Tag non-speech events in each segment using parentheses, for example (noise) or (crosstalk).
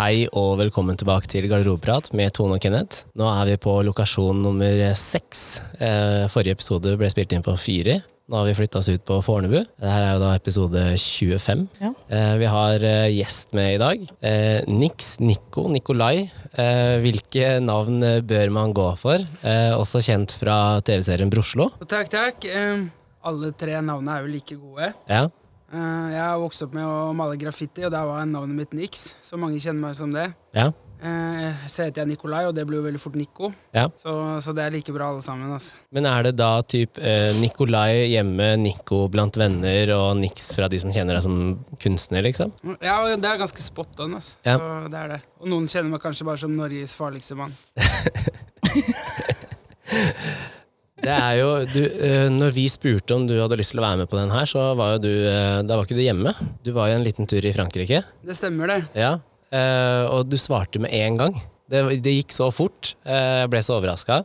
Hei og velkommen tilbake til Garderobeprat med Tone og Kenneth. Nå er vi på lokasjon nummer seks. Eh, Forrige episode ble spilt inn på fire. Nå har vi flytta oss ut på Fornebu. Dette er jo da episode 25. Ja. Eh, Vi har eh, gjest med i dag. Eh, Nix, Nico, Nikolai. Eh, Hvilke navn bør man gå for? Eh, Også kjent fra TV-serien Broslo. Takk, takk. Eh, alle tre navnene er jo like gode. Ja. Eh, jeg har vokst opp med å male graffiti, og der var navnet mitt Nix. Så mange kjenner meg som det. Ja. Eh, så heter jeg Nikolai, og det blir jo veldig fort Nico. ja. Så, så det er like bra alle sammen. Altså. Men er det da typ eh, Nikolai hjemme, Nico blant venner og Nix fra de som kjenner deg som kunstner, liksom? Ja, det er ganske spot on. Altså. Ja. Så det er det. Og noen kjenner meg kanskje bare som Norges farligste mann. (laughs) Det er jo, du, eh, når vi spurte om du hadde lyst til å være med på den her, så var jo du eh, Da var ikke du hjemme. Du var jo en liten tur i Frankrike. Det stemmer, det. Ja. Eh, og du svarte med en gang. Det, det gikk så fort. Eh, Jeg ble så overraska.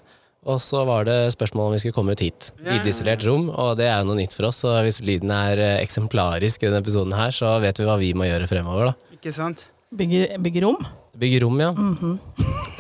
Og så var det spørsmål om vi skulle komme ut hit. Ja. Lydisolert rom, og det er jo noe nytt for oss. Så hvis lyden er eksemplarisk i denne episoden her, så vet vi hva vi må gjøre fremover, da. Ikke sant? Bygge, bygge rom. Bygge rom, ja.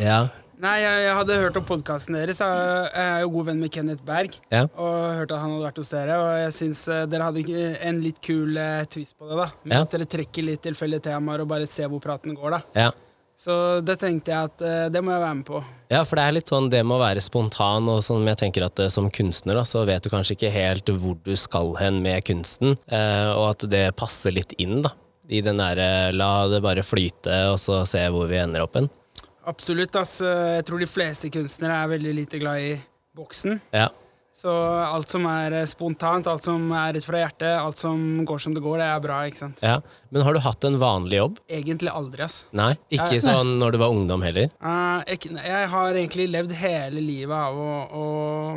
Ja. Nei, jeg, jeg hadde hørt om podkasten deres. Jeg er jo god venn med Kenneth Berg. Ja. Og hørte at han hadde vært hos dere. Og jeg syns eh, dere hadde en litt kul eh, twist på det. da Med Ja. At dere trekker litt tilfeldige temaer og bare ser hvor praten går. da ja. Så det tenkte jeg at eh, det må jeg være med på. Ja, for det er litt sånn det med å være spontan, og som jeg tenker at som kunstner, da, så vet du kanskje ikke helt hvor du skal hen med kunsten, og at det passer litt inn, da. I den derre la det bare flyte, og så se hvor vi ender opp hen. Absolutt. ass Jeg tror de fleste kunstnere er veldig lite glad i boksen. Ja. Så alt som er eh, spontant, alt som er rett fra hjertet, alt som går som det går, det er bra. ikke sant? ja. Men har du hatt en vanlig jobb? Egentlig aldri, ass. Nei? Ikke Nei. sånn når du var ungdom heller? Uh, jeg, jeg har egentlig levd hele livet av å, å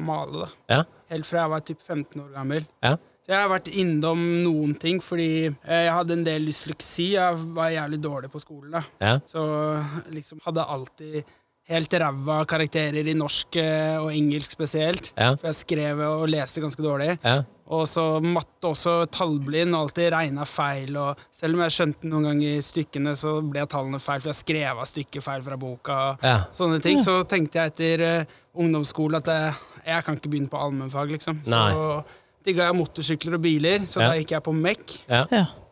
male. da Ja? Helt fra jeg var typ 15 år gammel. Ja? Jeg har vært innom noen ting fordi eh, jeg hadde en del dysleksi. Jeg var jævlig dårlig på skolen. da Ja? Så liksom hadde alltid helt ræva karakterer i norsk eh, og engelsk spesielt. Ja? For jeg skrev og leste ganske dårlig. Ja? Og så matte også tallblind, og alltid regna feil. Og selv om jeg skjønte noen ganger stykkene, så ble tallene feil, for jeg skrev av stykket feil fra boka. og Ja. Sånne ting. Så tenkte jeg etter ungdomsskolen ungdomsskole at jeg, jeg kan ikke begynne på allmennfag, liksom. Nei. Så digga jeg motorsykler og biler, så Ja. da gikk jeg på MEC.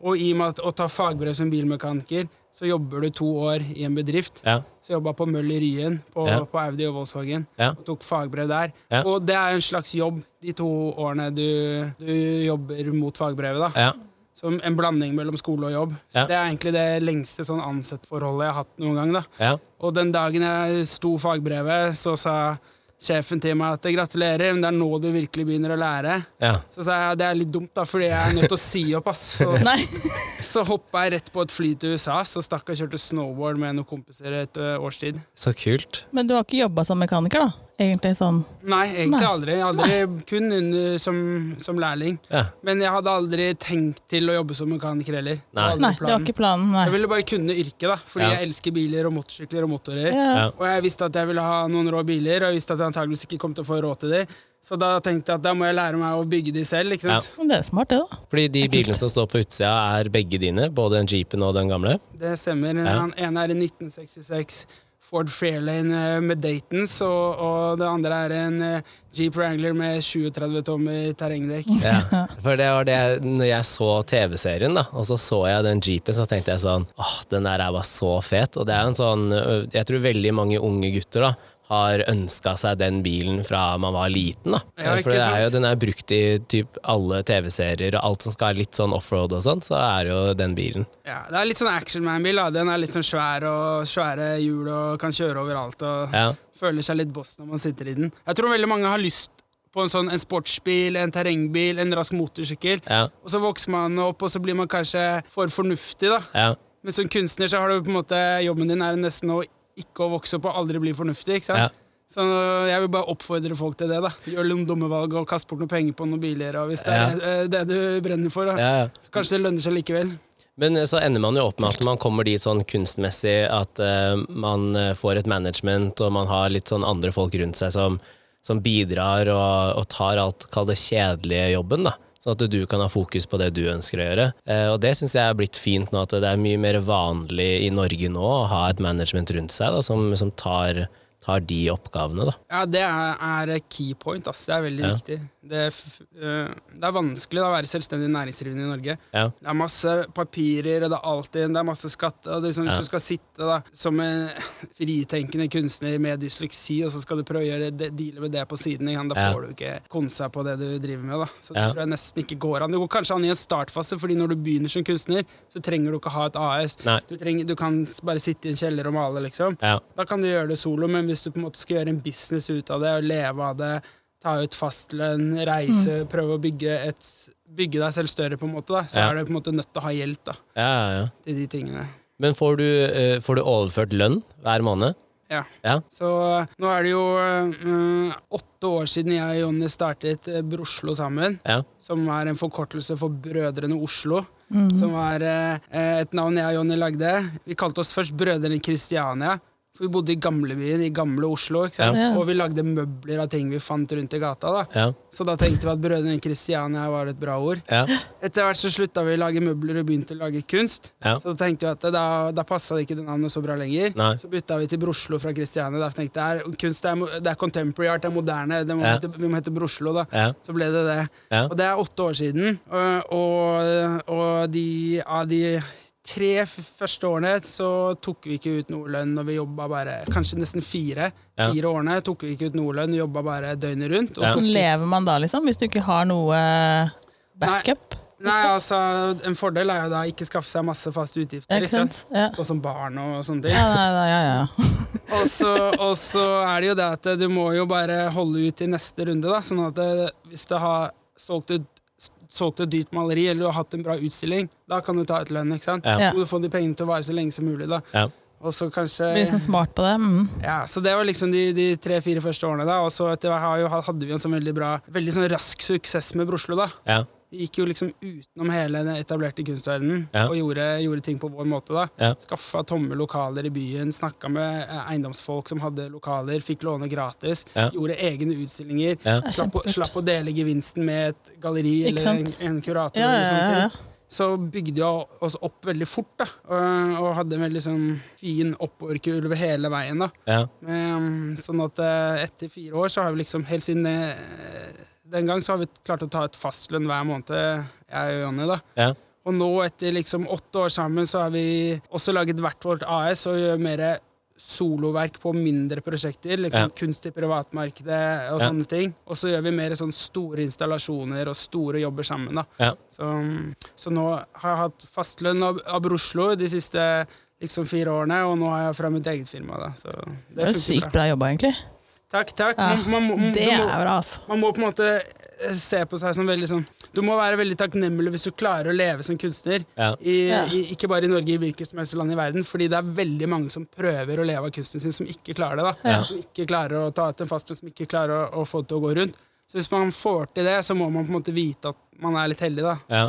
Og i og med å ta fagbrev som bilmekaniker, så jobber du to år i en bedrift. Ja? Så jeg jobba på Møll i Ryen, på, Ja. på Audi og Volkswagen. Ja. Og tok fagbrev der. Ja. Og det er en slags jobb de to årene du, du jobber mot fagbrevet. da Ja? Som en blanding mellom skole og jobb. Så Ja. Det er egentlig det lengste sånn ansettforholdet jeg har hatt noen gang. da Ja? Og den dagen jeg sto fagbrevet, så sa sjefen til meg at gratulerer, men det er nå du virkelig begynner å lære. Ja? Så sa jeg det er litt dumt, da, fordi jeg er nødt til å si opp. ass (laughs) Så, (laughs) så hoppa jeg rett på et fly til USA, så stakk jeg og kjørte snowboard med noen kompiser et ø, års tid. Så kult. Men du har ikke jobba som mekaniker, da? Egentlig sånn Nei, egentlig Nei. aldri. Aldri Kun under, som, som lærling. Ja. Men jeg hadde aldri tenkt til å jobbe som mekaniker heller. Det var Nei. Nei, det var ikke planen. Nei. Jeg ville bare kunne yrket, da, fordi Ja. jeg elsker biler og motorsykler og motorer. Ja. Ja. Og jeg visste at jeg ville ha noen rå biler, og jeg visste at jeg antageligvis ikke kom til å få råd til dem. Så da tenkte jeg at da må jeg lære meg å bygge de selv. ikke sant? Ja. det er smart, det, da. Fordi de bilene som står på utsida, er begge dine? Både den jeepen og den gamle? Det stemmer. Ja. Ene er i 1966 Ford Fairlane eh, med Datons, og, og det andre er en eh, Jeep Wrangler med 37 tommer terrengdekk. Ja, (laughs) for det var det Når jeg så TV-serien, da og så så jeg den jeepen, så tenkte jeg sånn Åh, den der er bare så fet. Og det er jo en sånn Jeg tror veldig mange unge gutter da har ønska seg den bilen fra man var liten. da Ja, For det er jo, den er brukt i typ alle TV-serier, og alt som skal være litt sånn offroad og sånn, så er jo den bilen. Ja, det er litt sånn actionman-bil. da. Den er litt sånn svær og svære hjul og kan kjøre overalt. og Ja, Føler seg litt boss når man sitter i den. Jeg tror veldig mange har lyst på en sånn en sportsbil, en terrengbil, en rask motorsykkel. ja, Og så vokser man opp, og så blir man kanskje for fornuftig. da. ja. Men som kunstner så har du på en måte jobben din er nesten å ikke å vokse opp og aldri bli fornuftig. ikke sant? Ja. Så jeg vil bare oppfordre folk til det. da. Gjør noen dumme valg og kast bort noen penger på noen biler. og Hvis det er det, det du brenner for, ja, ja. så kanskje det lønner seg likevel. Men så ender man jo opp med at man kommer dit sånn kunstmessig at uh, man eh, får et management, og man har litt sånn andre folk rundt seg som, som bidrar og, og tar alt, kall det kjedelige jobben, da. Sånn at du kan ha fokus på det du ønsker å gjøre. Eh, og det syns jeg er blitt fint nå, at det er mye mer vanlig i Norge nå å ha et management rundt seg da, som, som tar, tar de oppgavene. Da. Ja, det er, er key point. Ass. Det er veldig Ja. viktig. Det øh, det er vanskelig da, å være selvstendig næringsdrivende i Norge. Ja. Det er masse papirer, og det er alltid det er masse skatt. Og liksom. Hvis du skal sitte da, som en fritenkende kunstner med dysleksi, og så skal du prøve å gjøre de, deale med det på siden, igjen, da får du ikke konsa på det du driver med. da. Så det tror jeg nesten ikke går an. Det går kanskje an i en startfase, fordi når du begynner som kunstner, så trenger du ikke ha et AS. Du, trenger, du kan bare sitte i en kjeller og male, liksom. Da kan du gjøre det solo, men hvis du på en måte skal gjøre en business ut av det, og leve av det, ta ut fastlønn, reise, prøve å bygge, et, bygge deg selv større, på en måte, da, så Ja. er du på en måte nødt til å ha hjelp da, Ja, ja, til de tingene. Men får du, uh, får du overført lønn hver måned? Ja. Ja. Så nå er det jo øh, åtte år siden jeg og Jonny startet øh, Broslo sammen, Ja. som er en forkortelse for Brødrene Oslo. Som var øh, et navn jeg og Jonny lagde. Vi kalte oss først Brødrene Kristiania. For vi bodde i gamlebyen i gamle Oslo. Ikke sant? Ja. Og vi lagde møbler av ting vi fant rundt i gata. da Ja. Så da tenkte vi at Brødrene Kristiania var et bra ord. Ja. Etter hvert så slutta vi å lage møbler og begynte å lage kunst. Så da tenkte vi at da, da passa ikke det navnet så bra lenger. Nei. Så bytta vi til Broslo fra Kristiania. Da tenkte jeg at kunst er, det er contemporary art, det er moderne. Det må hete, vi må hete Broslo, da. Så ble det det. Og det er åtte år siden. Og, og, og de, av de tre første årene så tok vi ikke ut noe lønn, og vi jobba bare kanskje nesten fire. Ja. Fire årene tok vi ikke ut noe lønn, jobba bare døgnet rundt. Og Ja. så Hvordan lever man da, liksom? Hvis du ikke har noe backup? Nei, altså, En fordel er jo da ikke skaffe seg masse faste utgifter. Ikke sant? Ja. Sånn som barn og sånne ting. Ja, nei, nei, ja, ja. (laughs) Og så og så er det jo det at du må jo bare holde ut i neste runde. da Sånn at hvis du har solgt et, solgt et dyrt maleri eller du har hatt en bra utstilling, da kan du ta ut lønn. ikke sant? Ja. Og du får de pengene til å vare så lenge som mulig. da Ja. Og så kanskje Blir liksom smart på det. Mm. ja, Så det var liksom de, de tre-fire første årene. da Og så etter hvert hadde vi en sånn veldig bra Veldig sånn rask suksess med Broslo. da Ja. Gikk jo liksom utenom hele den etablerte kunstverdenen Ja. og gjorde, gjorde ting på vår måte. da Ja. Skaffa tomme lokaler i byen, snakka med eh, eiendomsfolk som hadde lokaler, fikk låne gratis. Ja. Gjorde egne utstillinger. Ja. Er Slapp, slapp å dele gevinsten med et galleri eller en, en kurator. Ja, eller ja, sånne ting. Så bygde jeg oss opp veldig fort, da. Og, og hadde en veldig sånn fin oppoverkurve hele veien. da Ja. men, Sånn at eh, etter fire år så har vi liksom helt siden eh, den gang så har vi klart å ta et fastlønn hver måned, jeg og Jonny. da Ja. og nå, etter liksom åtte år sammen, så har vi også laget hvert vårt AS og gjør mer soloverk på mindre prosjekter. liksom Ja. Kunst i privatmarkedet og Ja. sånne ting. Og så gjør vi mer sånn store installasjoner og store jobber sammen. da Ja. Så, så nå har jeg hatt fastlønn av, av Oslo de siste liksom fire årene, og nå har jeg fra mitt eget firma. da Så Det er jo bra, sykt bra jobba, egentlig. Takk, takk. Man, Man, man, Det må, er bra, altså. man må på en måte eh, se på seg som veldig sånn Du må være veldig takknemlig hvis du klarer å leve som kunstner. Ja. I, Ja. i, ikke bare i Norge, i hvilket som helst land i verden. Fordi det er veldig mange som prøver å leve av kunsten sin, som ikke klarer det. da Ja. Som ikke klarer å ta ut en fastlønn, som ikke klarer å, å få det til å gå rundt. Så hvis man får til det, så må man på en måte vite at man er litt heldig. da Ja.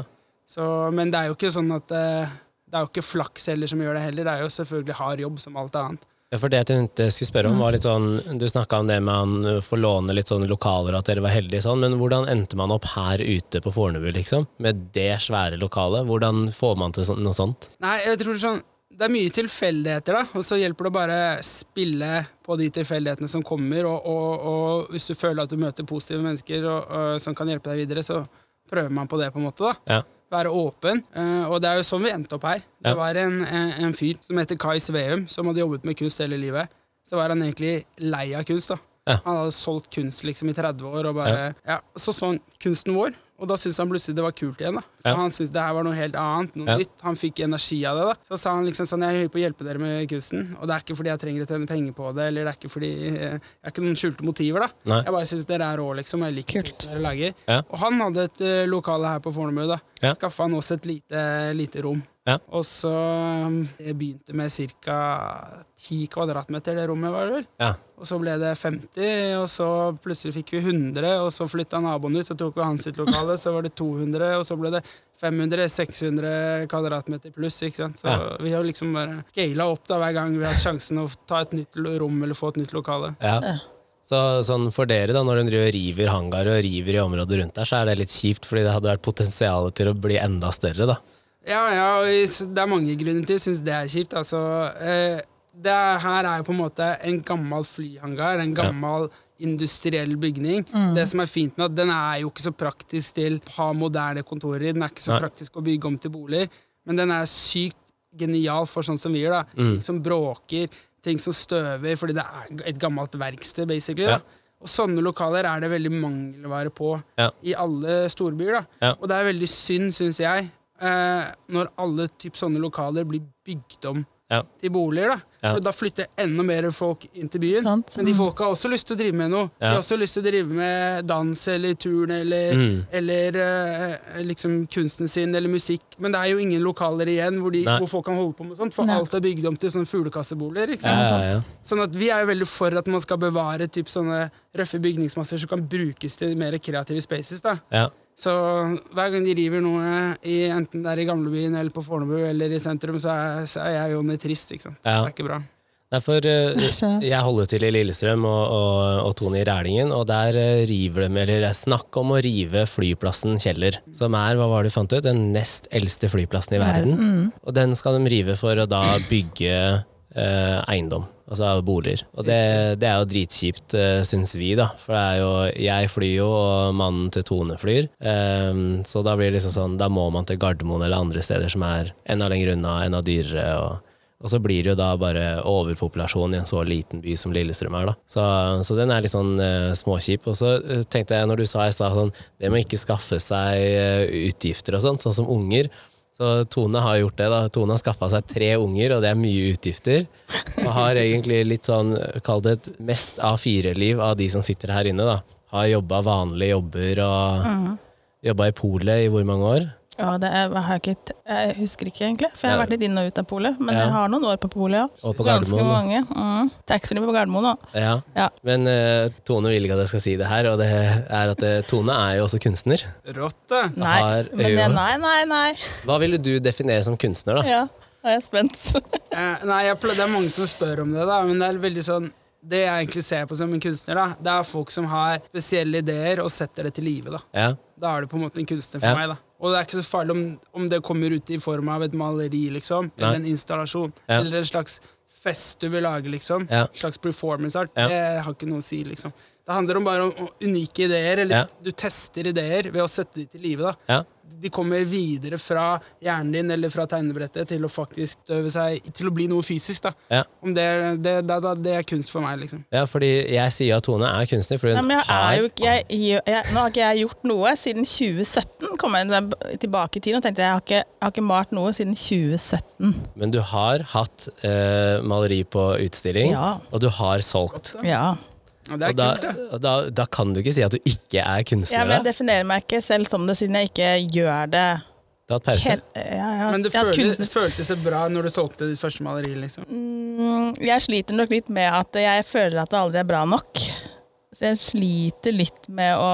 så, Men det er jo ikke sånn at eh, Det er jo ikke flaks heller som gjør det heller. Det er jo selvfølgelig hard jobb som alt annet. Ja, for det jeg tenkte jeg skulle spørre om, var litt sånn Du snakka om det med han få får låne litt sånn lokaler, at dere var heldige sånn, men hvordan endte man opp her ute på Fornebu, liksom? Med det svære lokalet? Hvordan får man til sånn- noe sånt? Nei, jeg tror sånn det er mye tilfeldigheter, da, og så hjelper det å bare spille på de tilfeldighetene som kommer, og, og, og hvis du føler at du møter positive mennesker og, og, som kan hjelpe deg videre, så prøver man på det, på en måte. da. Ja. Være åpen. Uh, og det er jo sånn vi endte opp her. Ja. Det var en, en, en fyr som heter Kai Sveum, som hadde jobbet med kunst hele livet. Så var han egentlig lei av kunst. da. Ja. Han hadde solgt kunst liksom i 30 år, og bare, ja. så så han kunsten vår. Og da syntes han plutselig det var kult igjen. da For Ja. Han syntes det her var noe helt annet, noe Ja. nytt. Han fikk energi av det. da Så sa han liksom sånn Jeg er høy på å hjelpe dere med kunsten, og det er ikke fordi jeg trenger å tjene penger på det, eller det er ikke fordi eh, Jeg har ikke noen skjulte motiver, da. Nei. Jeg bare syns dere er rå, liksom. og Jeg liker Kult. kunsten dere lager. Ja. Og han hadde et uh, lokale her på Fornebu. da Ja. Skaffa han også et lite, lite rom. Ja. Og så um, Jeg begynte med ca. 10 kvadratmeter, det rommet var det vel. Ja. Og så ble det 50, og så plutselig fikk vi 100, og så flytta naboen ut, så tok vi hans sitt lokale, så var det 200, og så ble det 500-600 kvadratmeter pluss, ikke sant. Så Ja. vi har liksom bare scala opp da hver gang vi har sjansen å ta et nytt rom eller få et nytt lokale. Ja. Så sånn for dere, da, når dere river hangar og river i området rundt der, så er det litt kjipt, fordi det hadde vært potensial til å bli enda større, da. Ja, ja, og det er mange grunner til jeg syns det er kjipt. Altså, eh, det er- her er jo på en måte en gammel flyhangar, en gammel industriell bygning. Det som er fint med at den er jo ikke så praktisk til å ha moderne kontorer i. Den er ikke så Nei. praktisk å bygge om til boliger, men den er sykt genial for sånn som vi gjør. da. Mm. som bråker, ting som støver, fordi det er et gammelt verksted, basically. Ja. da. Og sånne lokaler er det veldig mangelvare på Ja. i alle storbyer. da. Ja. Og det er veldig synd, syns jeg, eh, når alle typ sånne lokaler blir bygd om Ja. til boliger. Da Ja. For da flytter enda mer folk inn til byen. Sant. Men de folka har også lyst til å drive med noe. De har også lyst til å drive med dans eller turn eller, Mm. eller eh, liksom kunsten sin eller musikk. Men det er jo ingen lokaler igjen hvor, de, hvor folk kan holde på med sånt, for Nei. alt er bygd om til sånne fuglekasseboliger. Ja, ja, ja. Sånn at Vi er jo veldig for at man skal bevare typ sånne røffe bygningsmasser som kan brukes til mer kreative spaces. da ja. Så hver gang de river noe, i, enten det er i gamlebyen eller på Fornebu eller i sentrum, så er, så er jeg Jonny trist. ikke sant? Ja. Det er ikke bra. Derfor, eh, jeg holder til i Lillestrøm og, og, og Tone i Rælingen, og der eh, river de, eller det er snakk om å rive flyplassen Kjeller, som er, hva var det du fant ut, den nest eldste flyplassen i verden. Og den skal de rive for å da bygge eh, eiendom, altså boliger. Og det, det er jo dritkjipt, eh, syns vi, da. For det er jo, jeg flyr jo, og mannen til Tone flyr. Eh, så da blir det liksom sånn, da må man til Gardermoen eller andre steder som er enda lenger unna, enda dyrere. og og så blir det jo da bare overpopulasjon i en så liten by som Lillestrøm er, da. Så, så den er litt sånn uh, småkjip. Og så uh, tenkte jeg, når du sa i stad sånn, det med ikke skaffe seg uh, utgifter og sånn, sånn som unger. Så Tone har gjort det. da. Tone har skaffa seg tre unger, og det er mye utgifter. Og har egentlig litt sånn, kall det et mest A4-liv av de som sitter her inne. da. Har jobba vanlige jobber og jobba i polet i hvor mange år? Ja, det er, jeg, har ikke, jeg husker ikke egentlig, for jeg har vært litt inn og ut av polet. Men Ja. jeg har noen år på polet, ja. Og på Ganske Gardermoen, mange. Mm. Taxfree på Gardermoen, da. Ja. Ja. Men uh, Tone vil ikke at jeg skal si det her, og det er at uh, Tone er jo også kunstner. Rått, det. Nei, Har men det, nei, nei, nei. Hva ville du definere som kunstner, da? Ja, da er jeg spent. uh, (laughs) nei, jeg, Det er mange som spør om det, da, men det er veldig sånn det jeg egentlig ser på som en kunstner, da, det er folk som har spesielle ideer og setter det til live. Da Ja. Da er du på en måte en kunstner for Ja. meg. da Og det er ikke så farlig om, om det kommer ut i form av et maleri, liksom, eller en installasjon, Ja. eller en slags fest du vil lage, liksom. Ja. En slags performance art. Ja. Det har ikke noe å si, liksom. Det handler om bare om unike ideer, eller du tester ideer ved å sette de til live. da. De kommer videre fra hjernen din eller fra tegnebrettet til å faktisk øve seg til å bli noe fysisk. da Ja. Om det, det, da, det er kunst for meg, liksom. ja, fordi jeg sier at Tone er kunstner, fordi Nei, hun men jeg er jo ikke jeg, jeg, jeg, Nå har ikke jeg gjort noe siden 2017. Kom jeg tilbake i tiden og tenkte jeg har ikke, jeg har ikke malt noe siden 2017. Men du har hatt eh, maleri på utstilling, Ja. og du har solgt. Ja. Og det er Og da, kult, da. da, da kan du ikke si at du ikke er ja, kunstner. men jeg definerer meg ikke selv som det, siden jeg ikke gjør det Du har hatt pause. helt ja, ja. Men det Ja, føltes, det føltes bra når du solgte ditt første maleri, liksom. Mm, Jeg sliter nok litt med at jeg føler at det aldri er bra nok. Så jeg sliter litt med å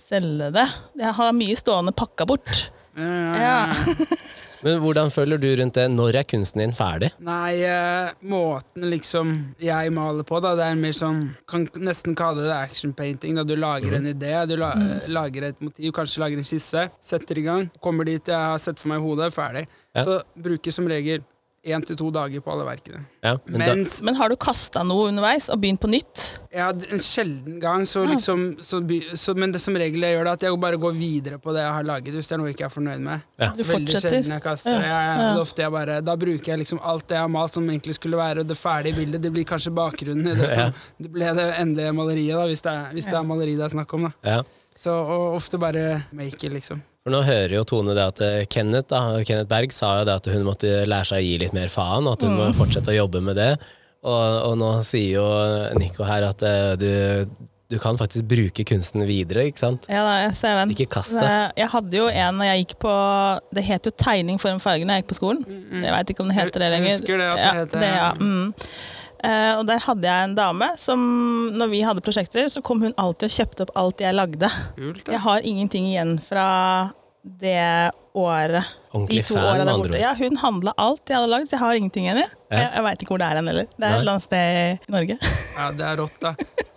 selge det. Jeg har mye stående pakka bort. Ja. (laughs) Men hvordan føler du rundt det? Når er kunsten din ferdig? Nei, eh, måten liksom jeg maler på, da, det er mer sånn Kan nesten kalle det action painting. Da du lager en idé, du la, lager et motiv, kanskje lager en skisse, setter i gang, kommer dit jeg har sett for meg i hodet, ferdig. Ja. Så bruker som regel én til to dager på alle verkene. Ja, men da, Mens Men har du kasta noe underveis og begynt på nytt? Ja, en sjelden gang, så liksom så, så, Men det som regel jeg gjør, det at jeg bare går videre på det jeg har laget, hvis det er noe jeg ikke er fornøyd med. Ja. Du Veldig sjelden jeg kaster Jeg, ja. det ofte jeg bare, da bruker jeg liksom alt det jeg har malt som egentlig skulle være det ferdige bildet. Det blir kanskje bakgrunnen i det som det ble det endelige maleriet, da, hvis det er, hvis det er maleri det er snakk om. da. ja. Så og ofte bare make it, liksom. For nå hører jo Tone det at eh, Kenneth, da, Kenneth Berg sa jo det at hun måtte lære seg å gi litt mer faen, og at hun må fortsette å jobbe med det. Og, og nå sier jo Nico her at eh, du, du kan faktisk bruke kunsten videre, ikke sant? Ja, da, jeg ser den. Ikke kast det. Jeg hadde jo en når jeg gikk på Det het jo tegning foran da når jeg gikk på skolen. Jeg veit ikke om det heter det lenger. Jeg husker det at det ja, heter- det, ja. mm. Eh, og der hadde jeg en dame som, når vi hadde prosjekter, så kom hun alltid og kjøpte opp alt jeg lagde. Kult, Jeg har ingenting igjen fra det året. Ordentlig fan, åra med andre ord. Ja, hun handla alt jeg hadde lagd. Jeg har ingenting igjen. Jeg, Ja. jeg, jeg veit ikke hvor det er hen heller. Det er Nei. et eller annet sted i Norge. (laughs) Ja, det er rått, da.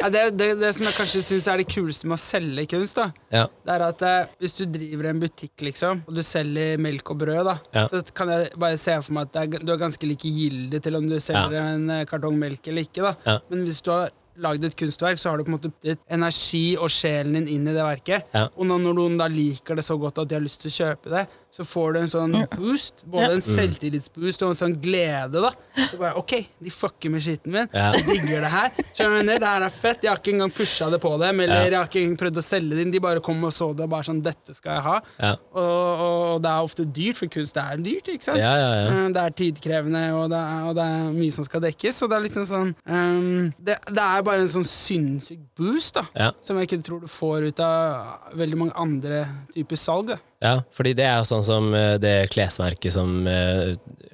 Ja, det, det, det som jeg kanskje syns er det kuleste med å selge kunst, da, Ja. det er at eh, hvis du driver en butikk, liksom, og du selger melk og brød, da, Ja. så kan jeg bare se for meg at det er, du er ganske likegyldig til om du selger en eh, kartong melk eller ikke. da. Ja. Men hvis du har lagd et kunstverk, så har du på en måte ditt energi og sjelen din inn i det verket. Ja. Og når, når noen da liker det så godt at de har lyst til å kjøpe det, så får du en sånn boost. Både en selvtillitsboost og en sånn glede. da. Så bare, ok, de fucker med skitten min. Ja. De digger det her. Skjønner jeg? Det her er fett. Jeg har ikke engang pusha det på dem, eller jeg har ikke engang prøvd å selge det inn. De bare kom og så det bare sånn, dette skal jeg ha. Ja. Og, og det er ofte dyrt, for kunst er dyrt, ikke sant? Ja, ja, ja. Eh, Det er tidkrevende, og det er, og det er mye som skal dekkes. Så det er liksom sånn um, det, det er bare en sånn sinnssyk boost, da. Som jeg ikke tror du får ut av veldig mange andre typer salg. da. Ja, fordi det er jo sånn som eh, det klesmerket som eh,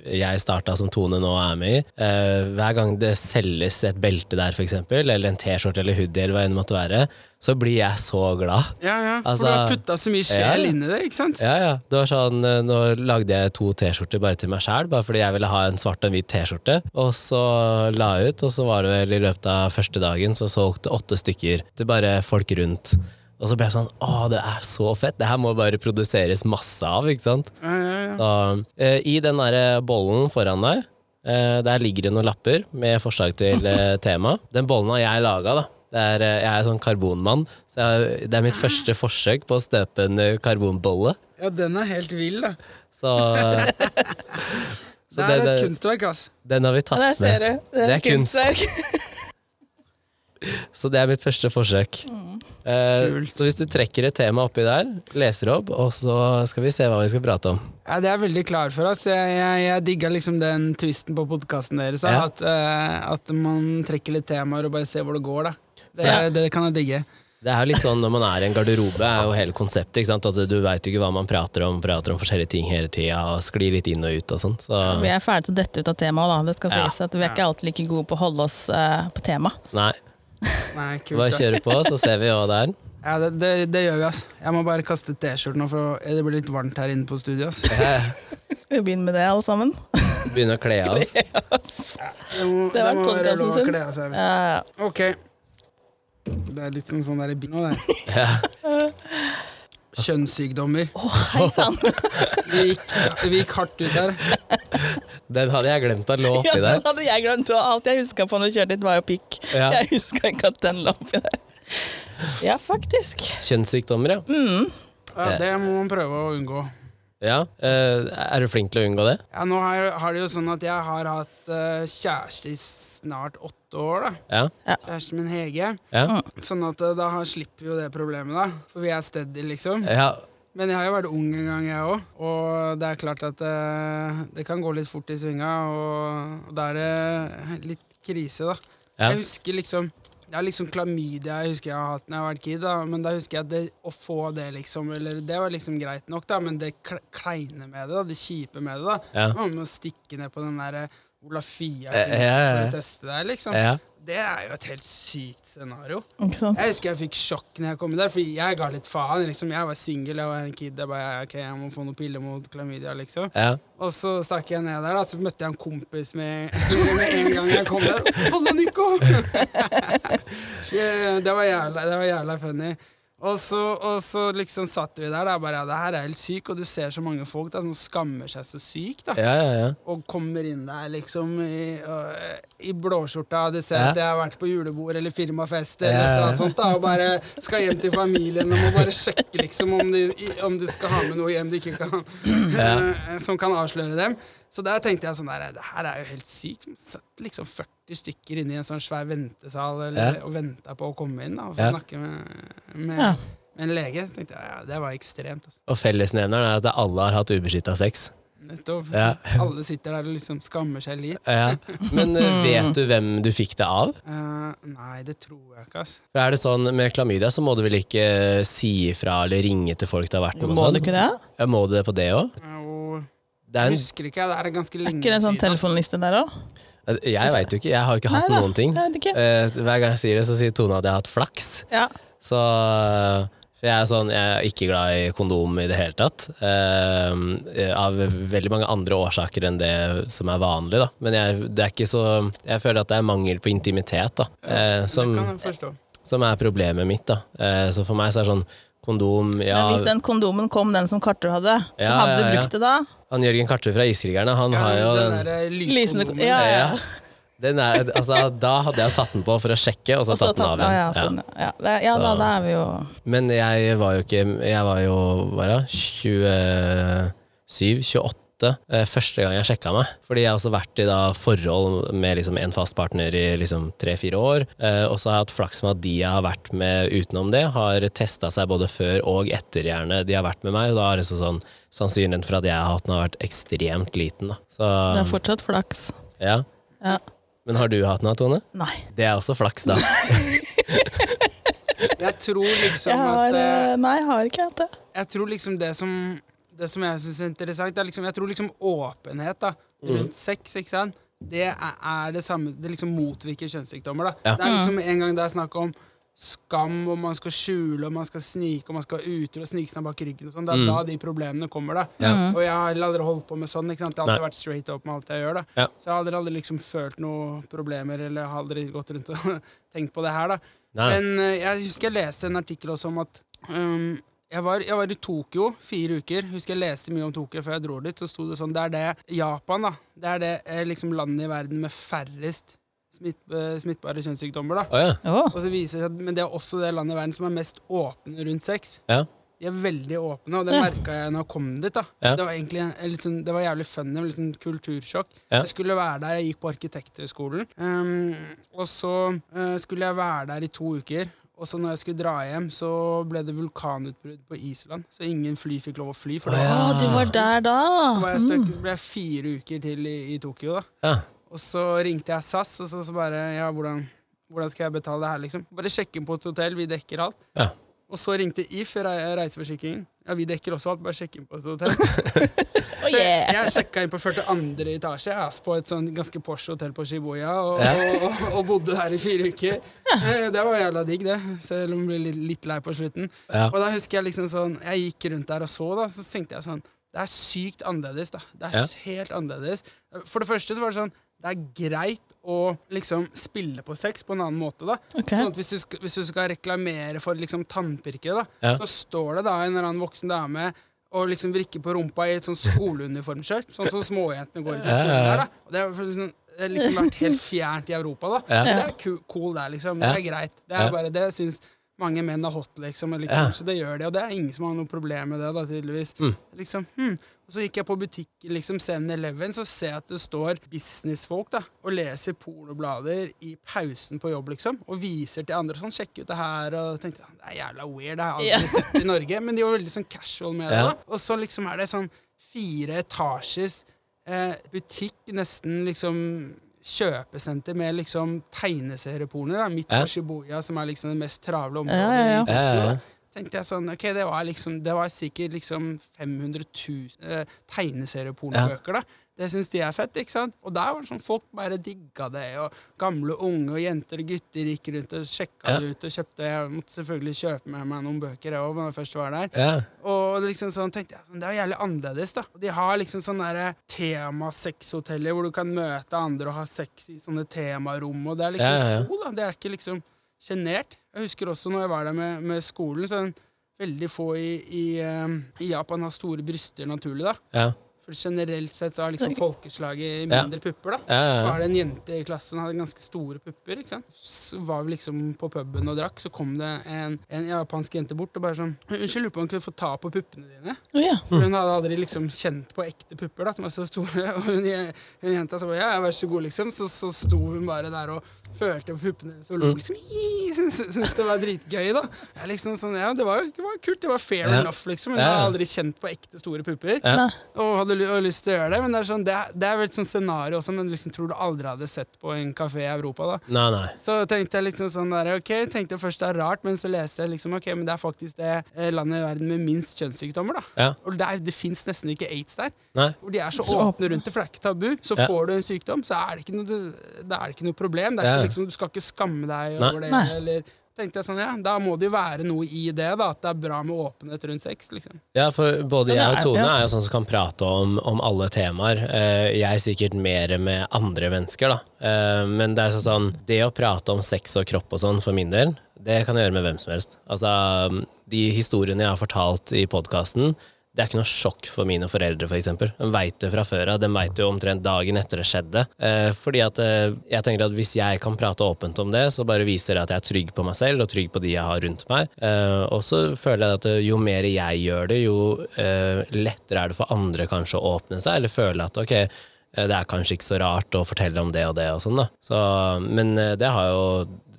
jeg starta som Tone nå er med i. Eh, Hver gang det selges et belte der, eksempel, eller en T-skjorte eller hoodie, eller hva enn det måtte være, så blir jeg så glad. Ja, ja. Altså- for du har putta så mye sjel Ja, inn i det, ikke sant? Ja, ja. Det var sånn, Nå lagde jeg to T-skjorter bare til meg sjæl, bare fordi jeg ville ha en svart og en hvit T-skjorte. Og så la jeg ut, og så var det vel i løpet av første dagen så solgte åtte stykker til bare folk rundt. Og så ble jeg sånn Å, det er så fett! Det her må bare produseres masse av, ikke sant? Ja, ja, ja. Så eh, i den der bollen foran deg, eh, der ligger det noen lapper med forslag til eh, (laughs) tema. Den bollen har jeg laga, da. Det er, eh, jeg er sånn karbonmann, så jeg, det er mitt første forsøk på å støpe en eh, karbonbolle. ja, den er helt vill, da. Så, eh, (laughs) (laughs) så Det er et kunstverk, ass. den har vi tatt med. Det er kunst. Så det er mitt første forsøk. Eh, Kult. så hvis du trekker et tema oppi der, leser opp, og så skal vi se hva vi skal prate om. Ja, Det er jeg veldig klar for. Altså. Jeg, jeg, jeg digga liksom den twisten på podkasten deres. Ja. At, eh, at man trekker litt temaer og bare ser hvor det går. da. Det, Ja. det kan jeg digge. Det er jo litt sånn når man er i en garderobe, er jo hele konseptet. ikke sant? At du veit ikke hva man prater om, prater om forskjellige ting hele tida, og sklir litt inn og ut og sånn. Så Vi er ferdige til å dette ut av temaet, da. Det skal Ja. sies at vi er ikke alltid like gode på å holde oss uh, på tema. nei, Nei, kult. bare kjøre på, så ser vi hva det er. (laughs) Ja, det, det, det gjør vi, altså. Jeg må bare kaste T-skjorten for det blir litt varmt her inne på studio. altså. Vi begynner med det, alle sammen. (laughs) Begynne å kle av oss. Det må, Det det må være lov å kle av seg. Ja, Ok. Det er litt sånn, sånn der bil nå, det. Ja. Kjønnssykdommer. Å, hei sann! Vi gikk, vi gikk hardt ut her. Den hadde jeg glemt å lå Ja, den hadde jeg glemt. og Alt jeg huska på når jeg kjørte dit, var jo pikk. Ja. Jeg huska ikke at den lå oppi der. Ja, faktisk. Kjønnssykdommer, ja. Mm. Ja, det må man prøve å unngå. ja. eh, er du flink til å unngå det? Ja, nå har, det jo sånn at jeg har hatt eh, kjæreste i snart åtte år. da. Ja. Kjæresten min Hege. Ja. Sånn at eh, da slipper vi jo det problemet, da. For vi er steady, liksom. ja. Men jeg har jo vært ung en gang, jeg òg. Og det er klart at det, det kan gå litt fort i svinga, og, og da er det litt krise, da. Ja. Jeg husker liksom det er liksom klamydia jeg husker jeg har hatt når jeg har vært kid, da. men da husker jeg at det, å få det, liksom Eller det var liksom greit nok, da, men det kle- kleine med det, da, det kjipe med det, da Ja. Man må stikke ned på den derre Olafia Eh, ja, ja, for å teste det, liksom. ja. Det er jo et helt sykt scenario. Ikke sant? Jeg husker jeg fikk sjokk når jeg kom der, fordi jeg ga litt faen. liksom Jeg var singel, jeg var en kid. Jeg bare, ok, jeg må få noen piller mot klamydia, liksom. ja. Og så stakk jeg ned der, da, så møtte jeg en kompis med, med en gang jeg kom der. Hallo, Nico!' (laughs) Det, var jævla, det var jævla funny. Og så, og så liksom satt vi der. Da, bare, ja, det her er helt syk, og du ser så mange folk da, som skammer seg så sykt. da Ja, ja, ja. og kommer inn der liksom i, og, i blåskjorta, du ser at jeg har vært på julebord eller firmafest eller et eller annet sånt, da, og bare skal hjem til familien og må bare sjekke liksom om de, om de skal ha med noe hjem de ikke kan, (laughs) som kan avsløre dem. Så der tenkte jeg sånn der, det her er jo helt sykt. Satt liksom 40 stykker inne i en sånn svær ventesal eller, Ja. og venta på å komme inn da, og få Ja. snakke med, med, Ja. med en lege. tenkte jeg, ja, Det var ekstremt. Altså. Og fellesnevneren er at alle har hatt ubeskytta sex. Nettopp. Ja. (laughs) Alle sitter der og liksom skammer seg litt. Ja. Men eh, (laughs) vet du hvem du fikk det av? Uh, nei, det tror jeg ikke, ass. Er det sånn Med klamydia så må du vel ikke eh, si ifra eller ringe til folk det har vært med? og Må sånn? du ikke det? Ja, må du det på det òg? Det er en, husker ikke, det er ganske Er ikke det en sånn siden, telefonliste der òg? jeg veit jo ikke, jeg har jo ikke hatt noen ting. Eh, hver gang jeg sier det, så sier Tone at jeg har hatt flaks. Ja. Så eh, jeg er, sånn, jeg er ikke glad i kondom i det hele tatt. eh, av veldig mange andre årsaker enn det som er vanlig. Da. Men jeg, det er ikke så, jeg føler at det er mangel på intimitet da, eh, som, som er problemet mitt. Da. Eh, så for meg så er det sånn kondom ja, Men hvis den kondomen kom, den som Karter hadde, så Ja, hadde du ja, ja. brukt det da? Han Jørgen Kartve fra Iskrigerne, han Ja, har jo den den, der Lysende ja, ja. er, altså, Da hadde jeg tatt den på for å sjekke, og så tatt, tatt den av ja, igjen. ja, Ja. sånn, ja. Det, ja da, da er vi jo Men jeg var jo ikke Jeg var jo hva det, 27-28 eh, første gang jeg sjekka meg. Fordi jeg har også vært i da forhold med liksom en fast partner i liksom tre-fire år. Eh, og så har jeg hatt flaks med at de jeg har vært med utenom det, har testa seg både før og etter gjerne de har vært med meg. Og da er det så sånn sannsynligheten for at jeg har hatt den, har vært ekstremt liten. Da. Så Det er fortsatt flaks. ja. Ja. Men har du hatt noe, Tone? Nei. Det er også flaks, da. (laughs) Jeg tror liksom Jeg har, at eh, nei, jeg har ikke hatt det. Jeg tror liksom det som Det som jeg syns er interessant, det er liksom, jeg tror liksom åpenhet da rundt sex, ikke sant, det er, er det samme Det liksom motvirker kjønnssykdommer. da Ja. Det er liksom En gang det er snakk om skam, og man skal skjule, og man skal snike, og man skal utro snike seg bak ryggen og sånn, det er da de problemene kommer, da. Ja. Og jeg har aldri holdt på med sånn. ikke sant? Jeg har alltid Nei. vært straight up med alt jeg gjør. da Ja. Så jeg har aldri, aldri liksom følt noen problemer, eller har aldri gått rundt og (laughs) tenkt på det her, da. Nei. Men eh, jeg husker jeg leste en artikkel også om at um, jeg, var, jeg var i Tokyo fire uker. Husker jeg leste mye om Tokyo før jeg dro dit. Så sto det sånn Det er det Japan, da. Det er det eh, liksom landet i verden med færrest smitt, eh, smittbare kjønnssykdommer, da. Oh, ja. oh. Og så viser det seg at, Men det er også det landet i verden som er mest åpne rundt sex. ja. De er veldig åpne, og det Ja. merka jeg når jeg kom dit. da Ja. Det var egentlig en, en litt sånn, det var jævlig funny, litt sånn kultursjokk. Ja. Jeg skulle være der, jeg gikk på Arkitekthøgskolen. Um, og så uh, skulle jeg være der i to uker. Og så når jeg skulle dra hjem, så ble det vulkanutbrudd på Island. Så ingen fly fikk lov å fly. For det ja. var, Å, du var der da! så, var jeg støkk, så ble jeg fire uker til i, i Tokyo. da ja. Og så ringte jeg SAS, og så, så bare Ja, hvordan, hvordan skal jeg betale det her, liksom? Bare sjekke inn på et hotell, vi dekker alt. Ja. Og så ringte If, re- reiseforsikringen. Ja, vi dekker også alt, bare sjekk inn på et hotell. (laughs) Jeg, yeah. jeg sjekka inn på 42. etasje, ass, på et sånn ganske Porsche hotell på Shibuya, og, Ja. og, og, og bodde der i fire uker. Eh, Det var jævla digg, det, selv om jeg ble litt, litt lei på slutten. Ja. Og da husker jeg liksom sånn Jeg gikk rundt der og så, da, så tenkte jeg sånn Det er sykt annerledes, da. Det er Ja. helt annerledes. For det første så var det sånn det er greit å liksom spille på sex på en annen måte. da okay. Sånn at hvis du, skal, hvis du skal reklamere for liksom tannpirke, da Ja. så står det da en eller annen voksen dame og liksom vrikke på rumpa i et sånn skoleuniformskjørt. Sånn som småjentene går i skolen ja. da Og det har liksom, det har liksom vært helt fjernt i Europa. da Ja. Det er cool der, liksom. Det er greit. Det er bare Det syns mange menn er hot, liksom. Eller Ja. Så det gjør de, og det er ingen som har noe problem med det, da, tydeligvis. Mm. Liksom, hm. Og så gikk jeg på butikken, liksom 7-Eleven, så ser jeg at det står businessfolk da, og leser pornoblader i pausen på jobb, liksom, og viser til andre sånn, sjekk ut det her, og tenkte det er jævla weird, det har jeg aldri sett i Norge, men de var veldig sånn casual med det, Ja. da. Og så liksom er det sånn fire etasjes eh, butikk, nesten liksom kjøpesenter med liksom tegneserieporno, midt på Shibuya, som er liksom det mest travle området. Ja, ja, ja. Ja, ja, ja. tenkte jeg sånn, ok, det var liksom Det var sikkert liksom 500 000 eh, tegneseriepornobøker, da. Det syns de er fett, ikke sant? Og der var det sånn folk bare digga det, og gamle unge og jenter og gutter gikk rundt og sjekka Ja. det ut og kjøpte Jeg måtte selvfølgelig kjøpe med meg noen bøker, jeg òg, når jeg først var der. Ja. Og det liksom sånn tenkte jeg sånn, Det er jævlig annerledes, da. Og de har liksom sånne der tema-sexhoteller hvor du kan møte andre og ha sex i sånne temarom, og det er liksom Ja, cool, da. Det er ikke liksom sjenert. Jeg husker også når jeg var der med, med skolen, så det veldig få i, i, eh, i Japan har store bryster naturlig, da. Ja. For generelt sett så har liksom (laughs) folkeslaget Ja. mindre pupper, da. Ja, ja, Var det en jente i klassen hadde ganske store pupper. ikke sant? Så var vi liksom på puben og drakk, så kom det en, en japansk jente bort og bare sånn 'Unnskyld, lurer på om hun kunne få ta på puppene dine?' Oh, ja. For hun hadde aldri liksom kjent på ekte pupper, da, som var så store. (laughs) Og hun, hun jenta sa bare 'ja, vær så god', liksom. Så, så sto hun bare der og følte på puppene hennes og lo liksom. (laughs) Syntes, syntes det var dritgøy, da. Jeg liksom sånn, ja, det var jo det var kult. Det var fair Ja. enough, liksom. Hun Ja, hadde aldri kjent på ekte store pupper. Ja. Og hadde og lyst til å gjøre det, men det er, sånn, det, det er vel et sånt scenario også, men liksom tror du aldri hadde sett på en kafé i Europa. da. Nei, nei. Så tenkte jeg liksom sånn der, ok, tenkte jeg først det er rart, men så leste jeg liksom, ok, men det er faktisk det eh, landet i verden med minst kjønnssykdommer. da. Ja. Og det, er, det fins nesten ikke aids der. Nei. Hvor de er så, Så åpne rundt det, for det er ikke tabu. Så Ja. får du en sykdom, så er det ikke noe, det er ikke noe problem. Det er Ja. Liksom, du skal ikke skamme deg Nei. over det. Nei. eller tenkte jeg sånn, ja, da må det jo være noe i det, da, at det er bra med åpenhet rundt sex. liksom. Ja, for både jeg og Tone er jo sånn som kan prate om, om alle temaer. Jeg er sikkert mer med andre mennesker, da. Eh, men det er sånn Det å prate om sex og kropp og sånn, for min del, det kan jeg gjøre med hvem som helst. Altså, de historiene jeg har fortalt i podkasten, det er ikke noe sjokk for mine foreldre, f.eks. For eksempel. de veit det fra før av. De veit jo omtrent dagen etter det skjedde. Eh, fordi at eh, jeg tenker at hvis jeg kan prate åpent om det, så bare viser det at jeg er trygg på meg selv og trygg på de jeg har rundt meg. Eh, og så føler jeg at eh, jo mer jeg gjør det, jo eh, lettere er det for andre kanskje å åpne seg, eller føle at ok, eh, det er kanskje ikke så rart å fortelle om det og det og sånn, da. Så, men det har jo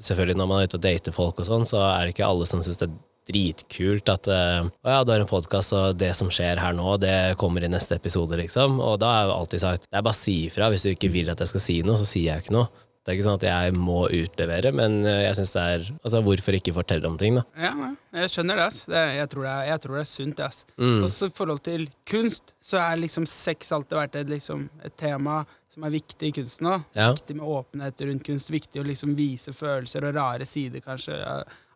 selvfølgelig når man er ute og dater folk og sånn, så er det ikke alle som syns det dritkult at Å ja, du har en podkast, og det som skjer her nå, det kommer i neste episode, liksom. Og da har jeg alltid sagt det er bare å si ifra. Hvis du ikke vil at jeg skal si noe, så sier jeg ikke noe. Det er ikke sånn at jeg må utlevere, men eh, jeg syns det er Altså, hvorfor ikke fortelle om ting, da? Ja, jeg skjønner det. ass. det jeg, tror det er, jeg tror det er sunt. ass. Mm. Og så i forhold til kunst, så er liksom sex alltid vært et, liksom, et tema som er viktig i kunsten òg. Ja. Viktig med åpenhet rundt kunst. Viktig å liksom vise følelser og rare sider, kanskje.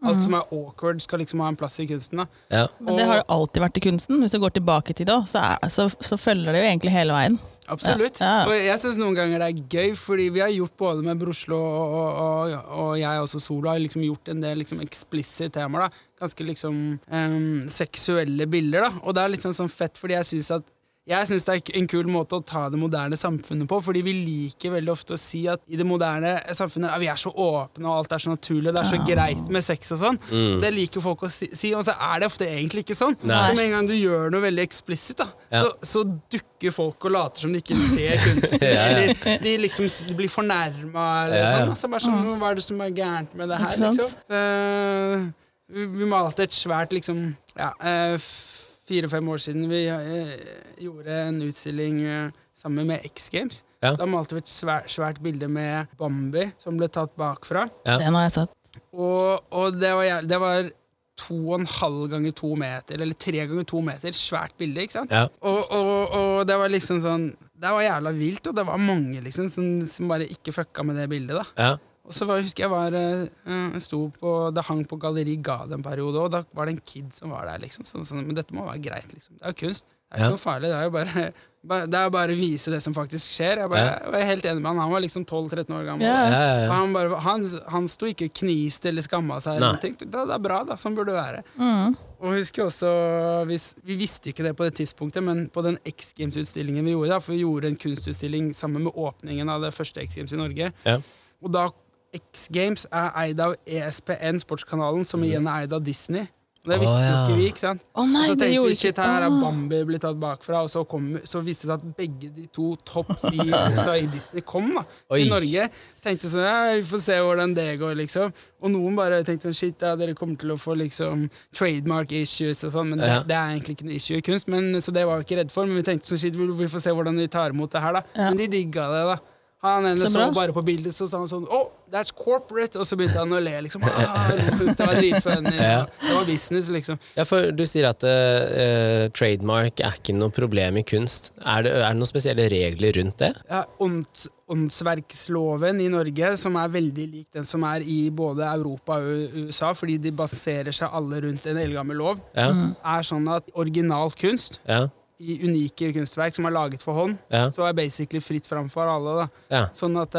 Alt som er awkward, skal liksom ha en plass i kunsten. da. Ja. Men det har jo alltid vært i kunsten. Hvis du går tilbake til det, så, er, så, så følger det jo egentlig hele veien. Absolutt. Ja, ja. Og jeg syns noen ganger det er gøy, fordi vi har gjort både med Broslo og, og, og, og jeg også solo, har liksom gjort en del liksom explicit temaer. da. Ganske liksom um, seksuelle bilder. da. Og det er liksom sånn fett, fordi jeg syns at jeg synes det er en kul måte å ta det moderne samfunnet på, fordi vi liker veldig ofte å si at i det moderne samfunnet ja, vi er så åpne, og alt er så naturlig, det er så greit med sex og sånn. Det liker folk å si, si, og så er det ofte egentlig ikke sånn. Nei. Så med en gang du gjør noe veldig eksplisitt, da, Ja. så, så dukker folk og later som de ikke ser kunsten. (laughs) Ja, ja. Eller de liksom de blir fornærma, eller Ja, ja. sånn. Altså bare sånn, Hva er det som er gærent med det her, liksom? Uh, vi, vi malte et svært, liksom Ja, eh, fire-fem år siden vi eh, gjorde en utstilling eh, sammen med X Games. Ja. Da malte vi et svært, svært bilde med Bambi som ble tatt bakfra. Ja. Den har jeg sett. Og, og det, var, det var to og en halv ganger to meter, eller tre ganger to meter. Svært bilde, ikke sant? Ja. Og, og, og det var liksom sånn Det var jævla vilt, og det var mange liksom som, som bare ikke fucka med det bildet. da Ja. Og så var, husker jeg var uh, sto på, Det hang på Galleri Gade en periode, og da var det en kid som var der. liksom sånn, sånn, Men dette må være greit. liksom Det er jo kunst. Det er ikke Ja. noe farlig. Det er jo bare, bare, det er bare å vise det som faktisk skjer. Jeg, bare, Ja. jeg var helt enig med han. Han var liksom 12-13 år gammel. Ja. Ja, ja, Og han, bare, han, han sto ikke knist eller skamma seg. Eller noe. Tenkte, det, det er bra, da. Sånn burde det være. Mm. Og husker også, vi, vi visste ikke det på det tidspunktet, men på den X Games-utstillingen vi gjorde, da, for vi gjorde en kunstutstilling sammen med åpningen av det første X Games i Norge. Ja. Og da X Games er eid av ESPN, sportskanalen, som igjen er eid av Disney. Det visste jo ja. ikke vi, ikke sant? Oh, nei, og så tenkte vi shit, her er. Bambi blitt tatt bakfra, og så, kom, så viste det seg at begge de to topp (laughs) CEOsa i Disney kom da, Oi. i Norge. Så tenkte vi sånn, ja, vi får se hvordan det går, liksom. Og noen bare tenkte sånn, shit, ja, dere kommer til å få liksom trademark issues og sånn, men Ja. det, det er egentlig ikke noe issue i kunst, men, så det var vi ikke redde for. Men vi tenkte sånn, shit, vi, vi får se hvordan de tar imot det her, da. Ja. Men de digga det, da. Han ene Så så, bare på bildet, så sa han sånn Oh, that's corporate! Og så begynte han å le, liksom. Ah, noen syntes det var dritfunny. (laughs) Ja. Det var business, liksom. Ja, for du sier at uh, trademark er ikke noe problem i kunst. Er det, er det noen spesielle regler rundt det? Ja, ånd, åndsverksloven i Norge, som er veldig lik den som er i både Europa og USA, fordi de baserer seg alle rundt en eldgammel lov, Ja, er sånn at original kunst ja, i unike kunstverk som er laget for hånd, ja. så er basically fritt fram for alle. da. ja, Sånn at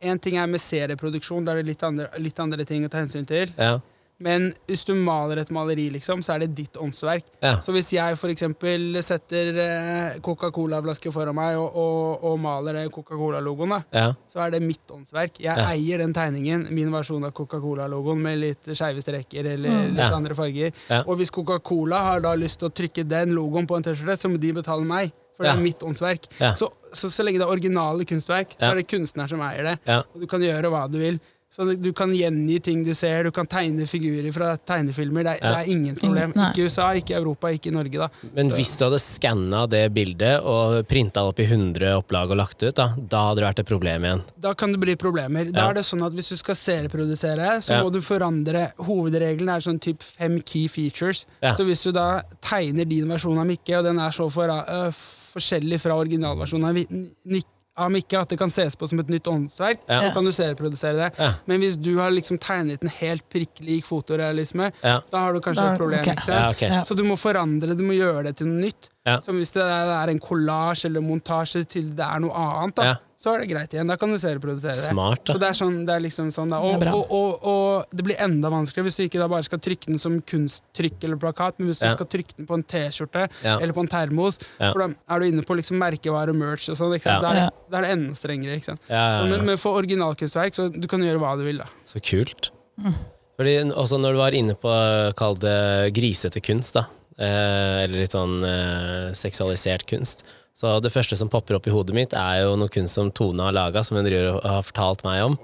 én ting er med serieproduksjon, da er det litt andre, litt andre ting å ta hensyn til. ja, Men hvis du maler et maleri, liksom, så er det ditt åndsverk. ja. Så hvis jeg eksempel setter eh, Coca-Cola-flaske foran meg og, og, og maler det Coca-Cola-logoen, ja. så er det mitt åndsverk. Jeg Ja. eier den tegningen, min versjon av Coca-Cola-logoen med litt skeive streker eller Mm. litt Ja. andre farger. Ja. Og hvis Coca-Cola har da lyst til å trykke den logoen på en T-skjorte, så må de betale meg. For det er mitt åndsverk. Ja. Så, så, så lenge det er originale kunstverk, så Ja. er det kunstner som eier det. Ja. Og du kan gjøre hva du vil. Så du- kan gjengi ting du ser, du kan tegne figurer fra tegnefilmer. Det er, Ja. det er ingen problem. Ikke Ikke USA, ikke Europa, ikke Norge, da. Men hvis du hadde skanna det bildet og printa opp i 100 opplag og lagt ut, da, da hadde det vært et problem igjen. Da kan det bli problemer. Da er det sånn at Hvis du skal serieprodusere, så Ja. må du forandre Hovedregelen er sånn typ fem key features. Ja. Så hvis du da tegner din versjon av Mikke, og den er så for, uh, forskjellig fra originalversjonen av, Vi- Nik- Om ikke at det kan ses på som et nytt åndsverk, Ja. så kan du serieprodusere det. Ja. Men hvis du har liksom tegnet en helt prikk lik fotorealisme, Ja. da har du kanskje Da- et problem. Okay. ikke sant? Ja, ok. Ja. Så du må forandre, det, du må gjøre det til noe nytt. Ja. Så hvis det er en kollasj eller montasje til det er noe annet, da, Ja. så er det greit igjen. Da kan du serieprodusere det. Smart, da. Så det er, sånn, det er liksom sånn da. Det er Og, bra. og, og, og det blir enda vanskeligere hvis du ikke da bare skal trykke den som kunsttrykk eller plakat, men hvis du Ja. skal trykke den på en T-skjorte Ja. eller på en termos, Ja. for da er du inne på liksom merkevare, merch og sånn. ikke sant? Ja. Da, er det, da er det enda strengere. ikke sant? Ja, ja, Så, men, men for originalkunstverk, så du kan gjøre hva du vil, da. Så kult. Fordi også når du var inne på kall det grisete kunst, da, eller litt sånn eh, seksualisert kunst, så det første som popper opp i hodet mitt, er jo noe kunst som Tone har laga, som hun har fortalt meg om.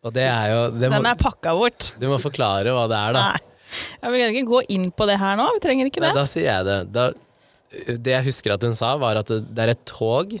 Og det er jo det må, Den er pakka bort. Du må forklare hva det er, da. Nei. Jeg vil ikke gå inn på det her nå. Vi trenger ikke Nei, det. da sier jeg det. Da, det jeg husker at hun sa, var at det, det er et tog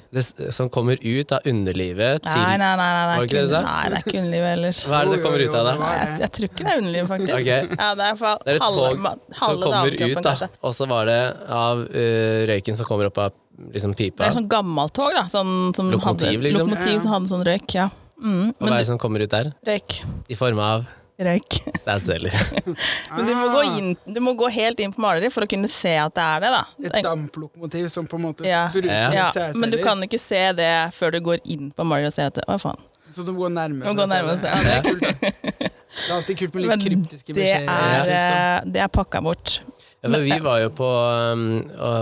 som kommer ut av underlivet til Nei, nei, nei. nei, det, det ikke det? Nei, det er ikke underlivet heller. Hva er det det kommer ut av det det? Nei, jeg, jeg tror ikke det er underlivet, faktisk. Okay. Ja, det er, Det er et halve, tog som kommer ut, da. Og så var det av uh, røyken som kommer opp av liksom Det pipa. er sånn gammelt tog, da. Sånn, som Lokomotiv, hadde, liksom? Lokomotiv som hadde sånn røyk, ja. Mm, Og hva er det som kommer ut der? røyk. I form av Røyk. sædceller. (laughs) Men du må, gå inn, du må gå helt inn på maleriet for å kunne se at det er det, da. Et damplokomotiv som på en måte Ja. spruter Ja. Ja, sædceller. men du kan ikke se det før du går inn på maleriet og ser at det, Å, faen. Så du må gå nærme. Må for å gå se nærme det. Ja, det er kult, da. Det er alltid kult med litt Men kryptiske det beskjeder. er, eh, det er pakka bort. Ja, for vi var jo på um,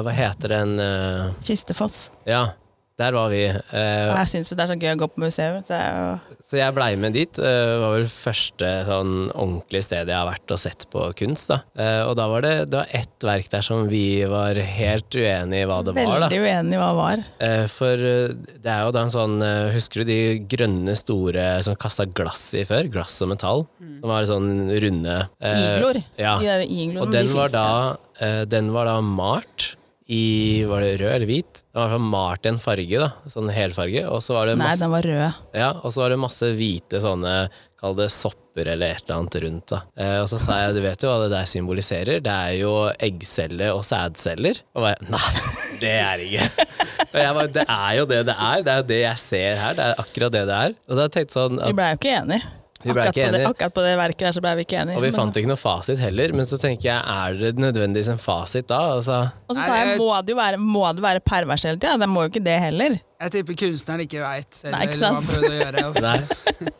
Hva heter den uh, Kistefoss. Ja, der var vi. Eh, jeg syns det er så gøy å gå på museum. Jo- så jeg blei med dit. eh, Det var vel første sånn ordentlige stedet jeg har vært og sett på kunst. Da. Eh, og da var det, det var ett verk der som vi var helt uenige i hva det var. da. veldig uenige i hva det var. Eh, For det er jo da en sånn Husker du de grønne, store som kasta glass i før? Glass og metall. Som var sånn runde Igloer. Ja. De der igloene, Og de den var, da, den var da malt i Var det rød eller hvit? Den var malt i en farge, da. Sånn helfarge. Og så var det Nei, den var rød. ja, og så var det masse hvite sånne Kall det sopper eller et eller annet rundt. da eh, Og så sa jeg du vet jo hva det der symboliserer? Det er jo eggceller og sædceller. Og bare nei, det er det ikke. (laughs) Og jeg bare, det er jo det det er. Det er jo det jeg ser her. Det er akkurat det det er. Og da tenkte jeg sånn Vi at, blei jo ikke enige. Vi ble akkurat, ikke på det, akkurat på det verket der så ble vi ikke enige. Og vi men- fant ikke noe fasit heller. Men så tenker jeg, er det nødvendigvis en fasit da? Altså Og så sa jeg, må må jo være, må det være pervers hele tida? Det må jo ikke det heller. Jeg tipper kunstneren ikke veit selv Nei, ikke eller hva han prøvde å gjøre. (laughs) Altså. Nei.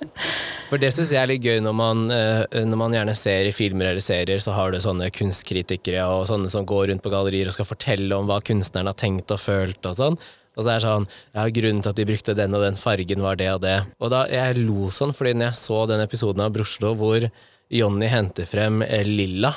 For det syns jeg er litt gøy når man, eh, når man gjerne ser i filmer eller serier, så har du sånne kunstkritikere og sånne som går rundt på gallerier og skal fortelle om hva kunstneren har tenkt og følt og sånn. Og så er det sånn Ja, grunnen til at de brukte den og den fargen, var det og det. Og da jeg lo sånn, fordi når jeg så den episoden av Broslo hvor Jonny henter frem eh, lilla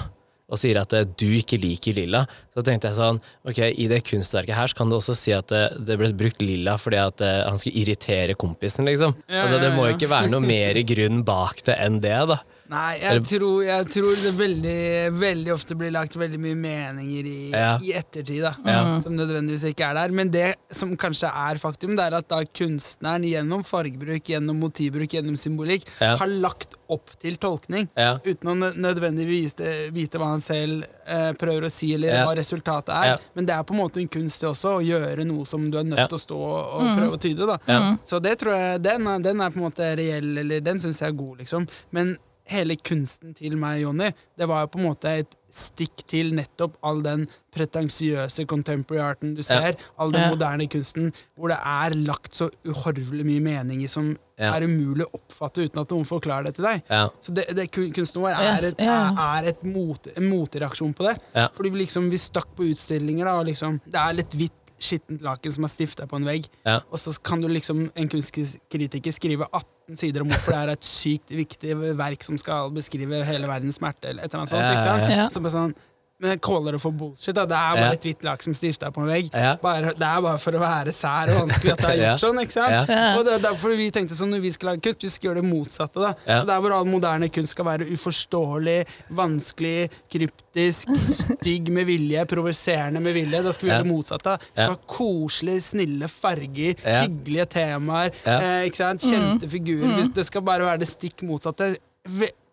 og sier at eh, du ikke liker lilla, så tenkte jeg sånn Ok, i det kunstverket her så kan du også si at det, det ble brukt lilla fordi at eh, han skulle irritere kompisen, liksom. Ja, altså, det må jo ikke være noe mer grunn bak det enn det, da. Nei, jeg tror, jeg tror det veldig, veldig ofte blir lagt veldig mye meninger i, Ja. i ettertid, da, Ja. som nødvendigvis ikke er der. Men det som kanskje er faktum, det er at da kunstneren gjennom fargebruk, gjennom motivbruk, gjennom symbolikk, Ja. har lagt opp til tolkning. Ja. Uten å nødvendigvis vite, vite hva han selv eh, prøver å si, eller Ja. hva resultatet er. Ja. Men det er på en måte en kunst også, å gjøre noe som du er nødt Ja. til å stå og, mm. prøve å tyde. da Ja. så det tror jeg, den er, den er på en måte reell, eller den syns jeg er god, liksom. Men hele kunsten til meg, Jonny, det var jo på en måte et stikk til nettopp all den pretensiøse contemporary arten du ser, all den Ja. moderne kunsten, hvor det er lagt så uhorvelig mye mening i som Ja. er umulig å oppfatte uten at noen forklarer det til deg. Ja. Så det, det, kunsten vår er, et, er et mot, en motreaksjon på det. Ja. Fordi vi liksom, vi stakk på utstillinger, da, og liksom, det er litt hvitt, skittent laken som er stifta på en vegg. Ja. Og så kan du liksom, en kunstkritiker skrive 18 sider om hvorfor det er et sykt viktig verk som skal beskrive hele verdens smerte, eller et eller annet sånt. Ikke sant? ja, ja. Så bare sånn, men jeg caller det for bullshit. Da. Det er bare Ja. et hvitt lak som stifta på en vegg. Ja. Bare, det er bare for å være sær og vanskelig at det er (laughs) Ja. gjort sånn. ikke sant? Og det er derfor vi tenkte sånn, når vi skal lage kunst, vi skal gjøre det motsatte. da. Ja. Så Der hvor all moderne kunst skal være uforståelig, vanskelig, kryptisk, (laughs) stygg med vilje, provoserende med vilje, da skal vi Ja. gjøre det motsatte. Vi skal ha koselige, snille farger, Ja. hyggelige temaer, Ja. eh, ikke sant? kjente figurer. Hvis det skal bare være det stikk motsatte.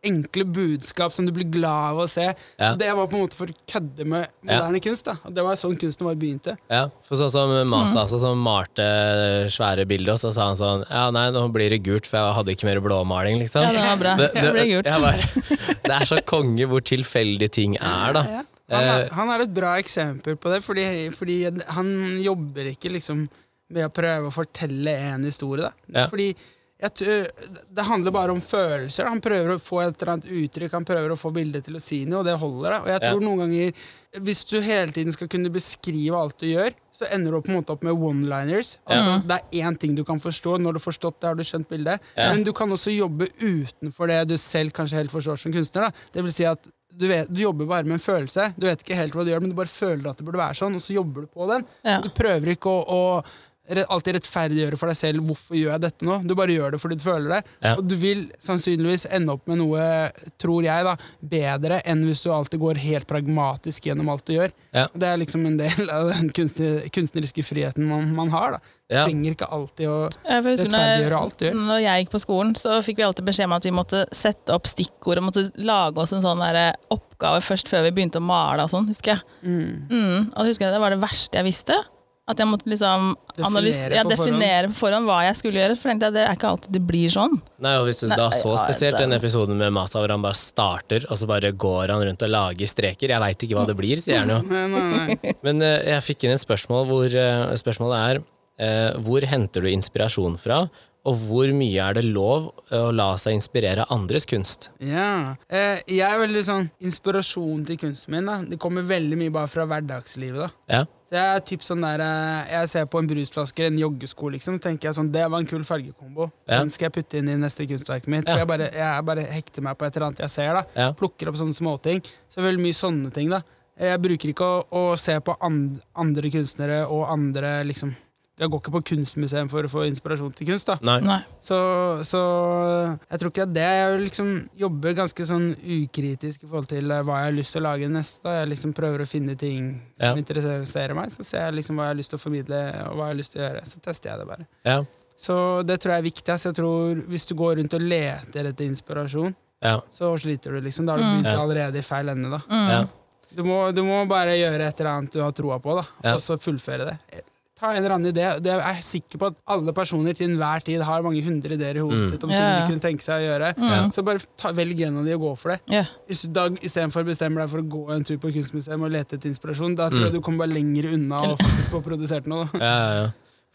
Enkle budskap som du blir glad av å se. Ja. Det var på en måte for å kødde med moderne kunst. da Og Det var sånn kunsten vår begynte. Ja, for sånn som Masa, altså, som malte svære bilder, og så sa han sånn Ja, nei, nå blir det gult, for jeg hadde ikke mer blåmaling, liksom. Ja, det var bra. Det ble gult. bare, det er så konge hvor tilfeldige ting er, da. Ja. Han, er, Eh, han er et bra eksempel på det, fordi, fordi han jobber ikke liksom med å prøve å fortelle en historie. Da. Ja. Fordi det handler bare om følelser. Han prøver å få et eller annet uttrykk, han prøver å få bildet til å si noe, og det holder. Det. Og jeg Ja. tror noen ganger Hvis du hele tiden skal kunne beskrive alt du gjør, så ender du på en måte opp med one-liners. Altså, Det er én ting du kan forstå. Når du har forstått det, har du skjønt bildet. Ja. Men du kan også jobbe utenfor det du selv kanskje helt forstår som kunstner. Da. Det vil si at du, vet, du jobber bare med en følelse. Du vet ikke helt hva du gjør, men du bare føler at det burde være sånn, og så jobber du på den. Ja. Du prøver ikke å, å alltid rettferdiggjøre for deg selv hvorfor gjør jeg dette nå. Du bare gjør det fordi du føler det. Ja. Og du vil sannsynligvis ende opp med noe, tror jeg, da, bedre enn hvis du alltid går helt pragmatisk gjennom alt du gjør. Ja. Det er liksom en del av den kunstneriske friheten man, man har. da. Ja. trenger ikke alltid å rettferdiggjøre alt du gjør. når jeg gikk på skolen, så fikk vi alltid beskjed om at vi måtte sette opp stikkord og måtte lage oss en sånn der oppgave først før vi begynte å male og sånn, husker jeg. Mm. Og husker jeg Det var det verste jeg visste. At jeg måtte liksom Definere analys- ja, på forhånd. definere på forhånd hva jeg skulle gjøre. For tenkte jeg, det er ikke alltid det blir sånn. Nei, og hvis du Nei, da så ja, spesielt altså. den episoden med Masa hvor han bare starter, og så bare går han rundt og lager streker. Jeg veit ikke hva det blir, sier han jo. (laughs) Men eh, jeg fikk inn et spørsmål hvor eh, spørsmålet er eh, hvor henter du inspirasjon fra, og hvor mye er det lov eh, å la seg inspirere av andres kunst? Ja. Eh, jeg er veldig sånn Inspirasjon til kunsten min da. Det kommer veldig mye bare fra hverdagslivet. da Ja, Så jeg er typ sånn der eh, Jeg ser på en brusflaske, en joggesko, liksom, så tenker jeg sånn Det var en kul fargekombo. Ja. Den skal jeg putte inn i neste kunstverket mitt. Ja. For jeg bare, jeg bare hekter meg på et eller annet jeg ser. da. Plukker opp sånne småting. Så veldig mye sånne ting. da Jeg bruker ikke å, å se på and, andre kunstnere og andre liksom Jeg går ikke på kunstmuseum for å få inspirasjon til kunst. da nei. Nei. så, så jeg tror ikke det. Jeg liksom jobber ganske sånn ukritisk i forhold til eh, hva jeg har lyst til å lage neste. Da. Jeg liksom prøver å finne ting som Ja. interesserer meg. Så ser jeg liksom hva jeg har lyst til å formidle, og hva jeg har lyst til å gjøre. Så tester jeg det bare. Ja, Så det tror jeg er viktig. Så Jeg tror Hvis du går rundt og leter etter inspirasjon, ja, så sliter du liksom. Da har du Mm. begynt mm. allerede i feil ende. da ja. du må, du må bare gjøre et eller annet du har troa på, da Ja. og så fullføre det. Ta en eller annen idé. Det er jeg sikker på at alle personer til enhver tid har mange hundre ideer i hodet Mm. sitt om ting yeah. de kunne tenke seg å gjøre. Mm. Så bare ta, velg en av de og gå for det. Yeah. Hvis du da istedenfor bestemmer deg for å gå en tur på kunstmuseum og lete etter inspirasjon, da tror Mm. jeg du kommer bare lenger unna og faktisk få produsert noe. Ja, ja, ja.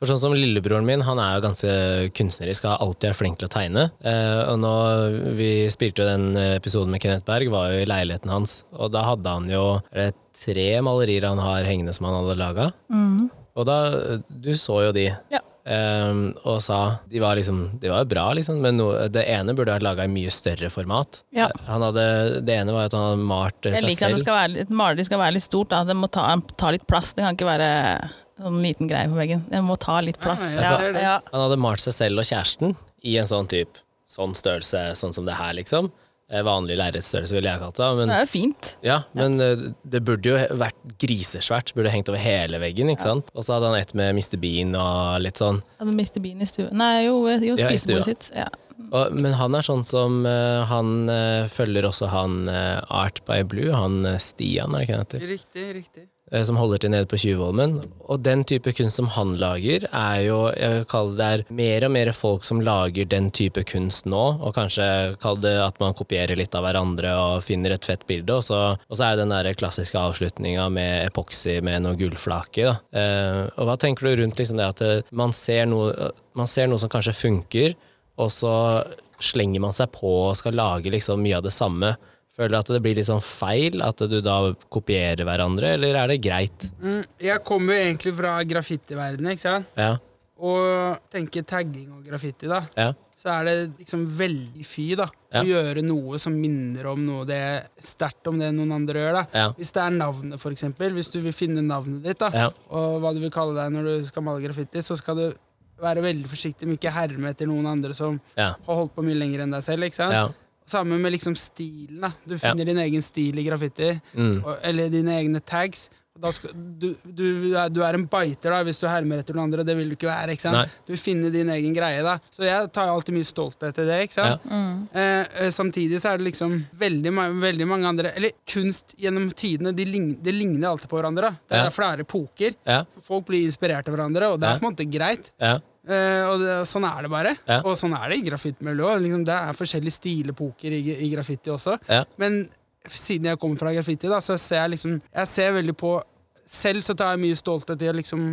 For sånn som lillebroren min, han er jo ganske kunstnerisk, har alltid vært flink til å tegne. Eh, og nå, vi spilte jo den episoden med Kenneth Berg, var jo i leiligheten hans, og da hadde han jo er tre malerier han har hengende som han hadde laga. Mm. Og da, du så jo de. Ja. Um, og sa De var liksom De var jo bra, liksom, men no, det ene burde vært laga i mye større format. Ja. Han hadde, det ene var at han hadde malt selv Jeg liker at det skal være, et maleri skal være litt stort. Da. Det må ta, ta litt plass. Det kan ikke være sånn liten greie på veggen. Det må ta litt plass. Ja, ja. Han hadde malt seg selv og kjæresten i en sånn type sånn størrelse, sånn som det her, liksom. Eh, Vanlig lerretsstørrelse, ville jeg kalt det. Det er jo fint. ja, men ja. det burde jo vært grisesvært. Burde hengt over hele veggen, ikke sant. Og så hadde han et med Mr. Bean og litt sånn. Ja, men Mr. Bean i stua Nei, jo, jo spisebordet sitt. Ja. Og, men han er sånn som uh, Han uh, følger også han uh, Art by Blue, han eh, Stian, er det ikke han heter? Riktig, riktig. Eh, som holder til nede på Tjuvholmen. Og den type kunst som han lager, er jo Jeg vil kalle det er mer og mer folk som lager den type kunst nå, og kanskje kall det at man kopierer litt av hverandre og finner et fett bilde, og så, og så er det den der klassiske avslutninga med epoksy med noe gullflake. Da. Eh, og hva tenker du rundt liksom det at eh, man ser, noe, man ser noe som kanskje funker, og så slenger man seg på og skal lage liksom mye av det samme? Føler du at det blir litt sånn feil, at du da kopierer hverandre, eller er det greit? Mm, jeg kommer jo egentlig fra graffitiverdenen, ikke sant? Ja, Og tenker tagging og graffiti, da. ja, så er det liksom veldig fy da Ja. å gjøre noe som minner om noe det sterkt om det noen andre gjør. da Ja. Hvis det er navnet, for eksempel. Hvis du vil finne navnet ditt, da ja, og hva du vil kalle deg når du skal male graffiti, så skal du være veldig forsiktig med ikke herme etter noen andre som ja, har holdt på mye lenger enn deg selv. ikke sant? Ja. Samme med liksom stilen. da Du finner din egen stil i graffiti, Mm. og, eller dine egne tags. Da skal, du, du, du er en biter da, hvis du hermer etter noen andre. Det vil du ikke være. ikke sant? Nei. Du finner din egen greie. da. Så jeg tar alltid mye stolthet i det. ikke sant? Eh, eh, samtidig så er det liksom veldig, veldig mange andre Eller kunst gjennom tidene, de ligner, det ligner alltid på hverandre. da. Det er Ja. flere det er epoker. Ja. Folk blir inspirert av hverandre, og det er Ja. på en måte greit. Eh, og det, sånn er det bare. Ja. Og sånn er det i graffitimiljøet. Liksom, det er forskjellige stilepoker i, i graffiti også. Ja. Men siden jeg kommer fra graffiti, da, så ser jeg liksom Jeg ser veldig på Selv så tar jeg mye stolthet i å liksom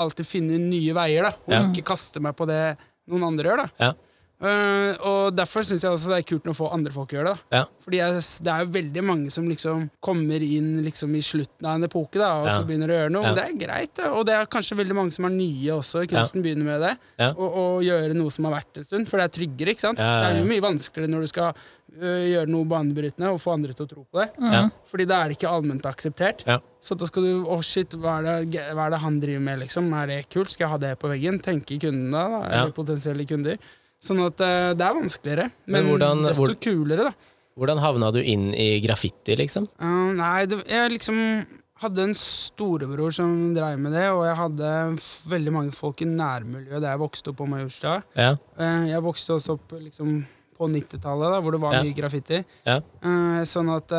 alltid finne nye veier, da. Og Ja. ikke kaste meg på det noen andre gjør, da. Eh, og derfor syns jeg også det er kult når få andre folk gjør det. da Ja. Fordi jeg, det er jo veldig mange som liksom kommer inn liksom i slutten av en epoke, da og Ja. så begynner å gjøre noe. Ja. Og det er greit, da. Og det er kanskje veldig mange som er nye også. Kunsten begynner med det. Ja. Og, og gjøre noe som har vært en stund. For det er tryggere. ikke sant? Ja, ja, Det er jo mye vanskeligere når du skal uh, gjøre noe banebrytende og få andre til å tro på det. Ja. Fordi da er det ikke allment akseptert. Ja. Så da skal du Å, shit, hva er, det, hva er det han driver med, liksom? Er det kult? Skal jeg ha det på veggen? Tenker kundene da, da? Ja. Eller potensielle kunder. Sånn at øh, det er vanskeligere. Men Men, hvordan- desto hvor- kulere, da. Hvordan havna du inn i graffiti, liksom? Uh, nei, det, jeg liksom hadde en storebror som drev med det, og jeg hadde veldig mange folk i nærmiljøet der jeg vokste opp på Majorstua. Ja. Uh, jeg vokste også opp liksom, på 90-tallet, da, hvor det var Ja. mye graffiti. Ja. Uh, sånn at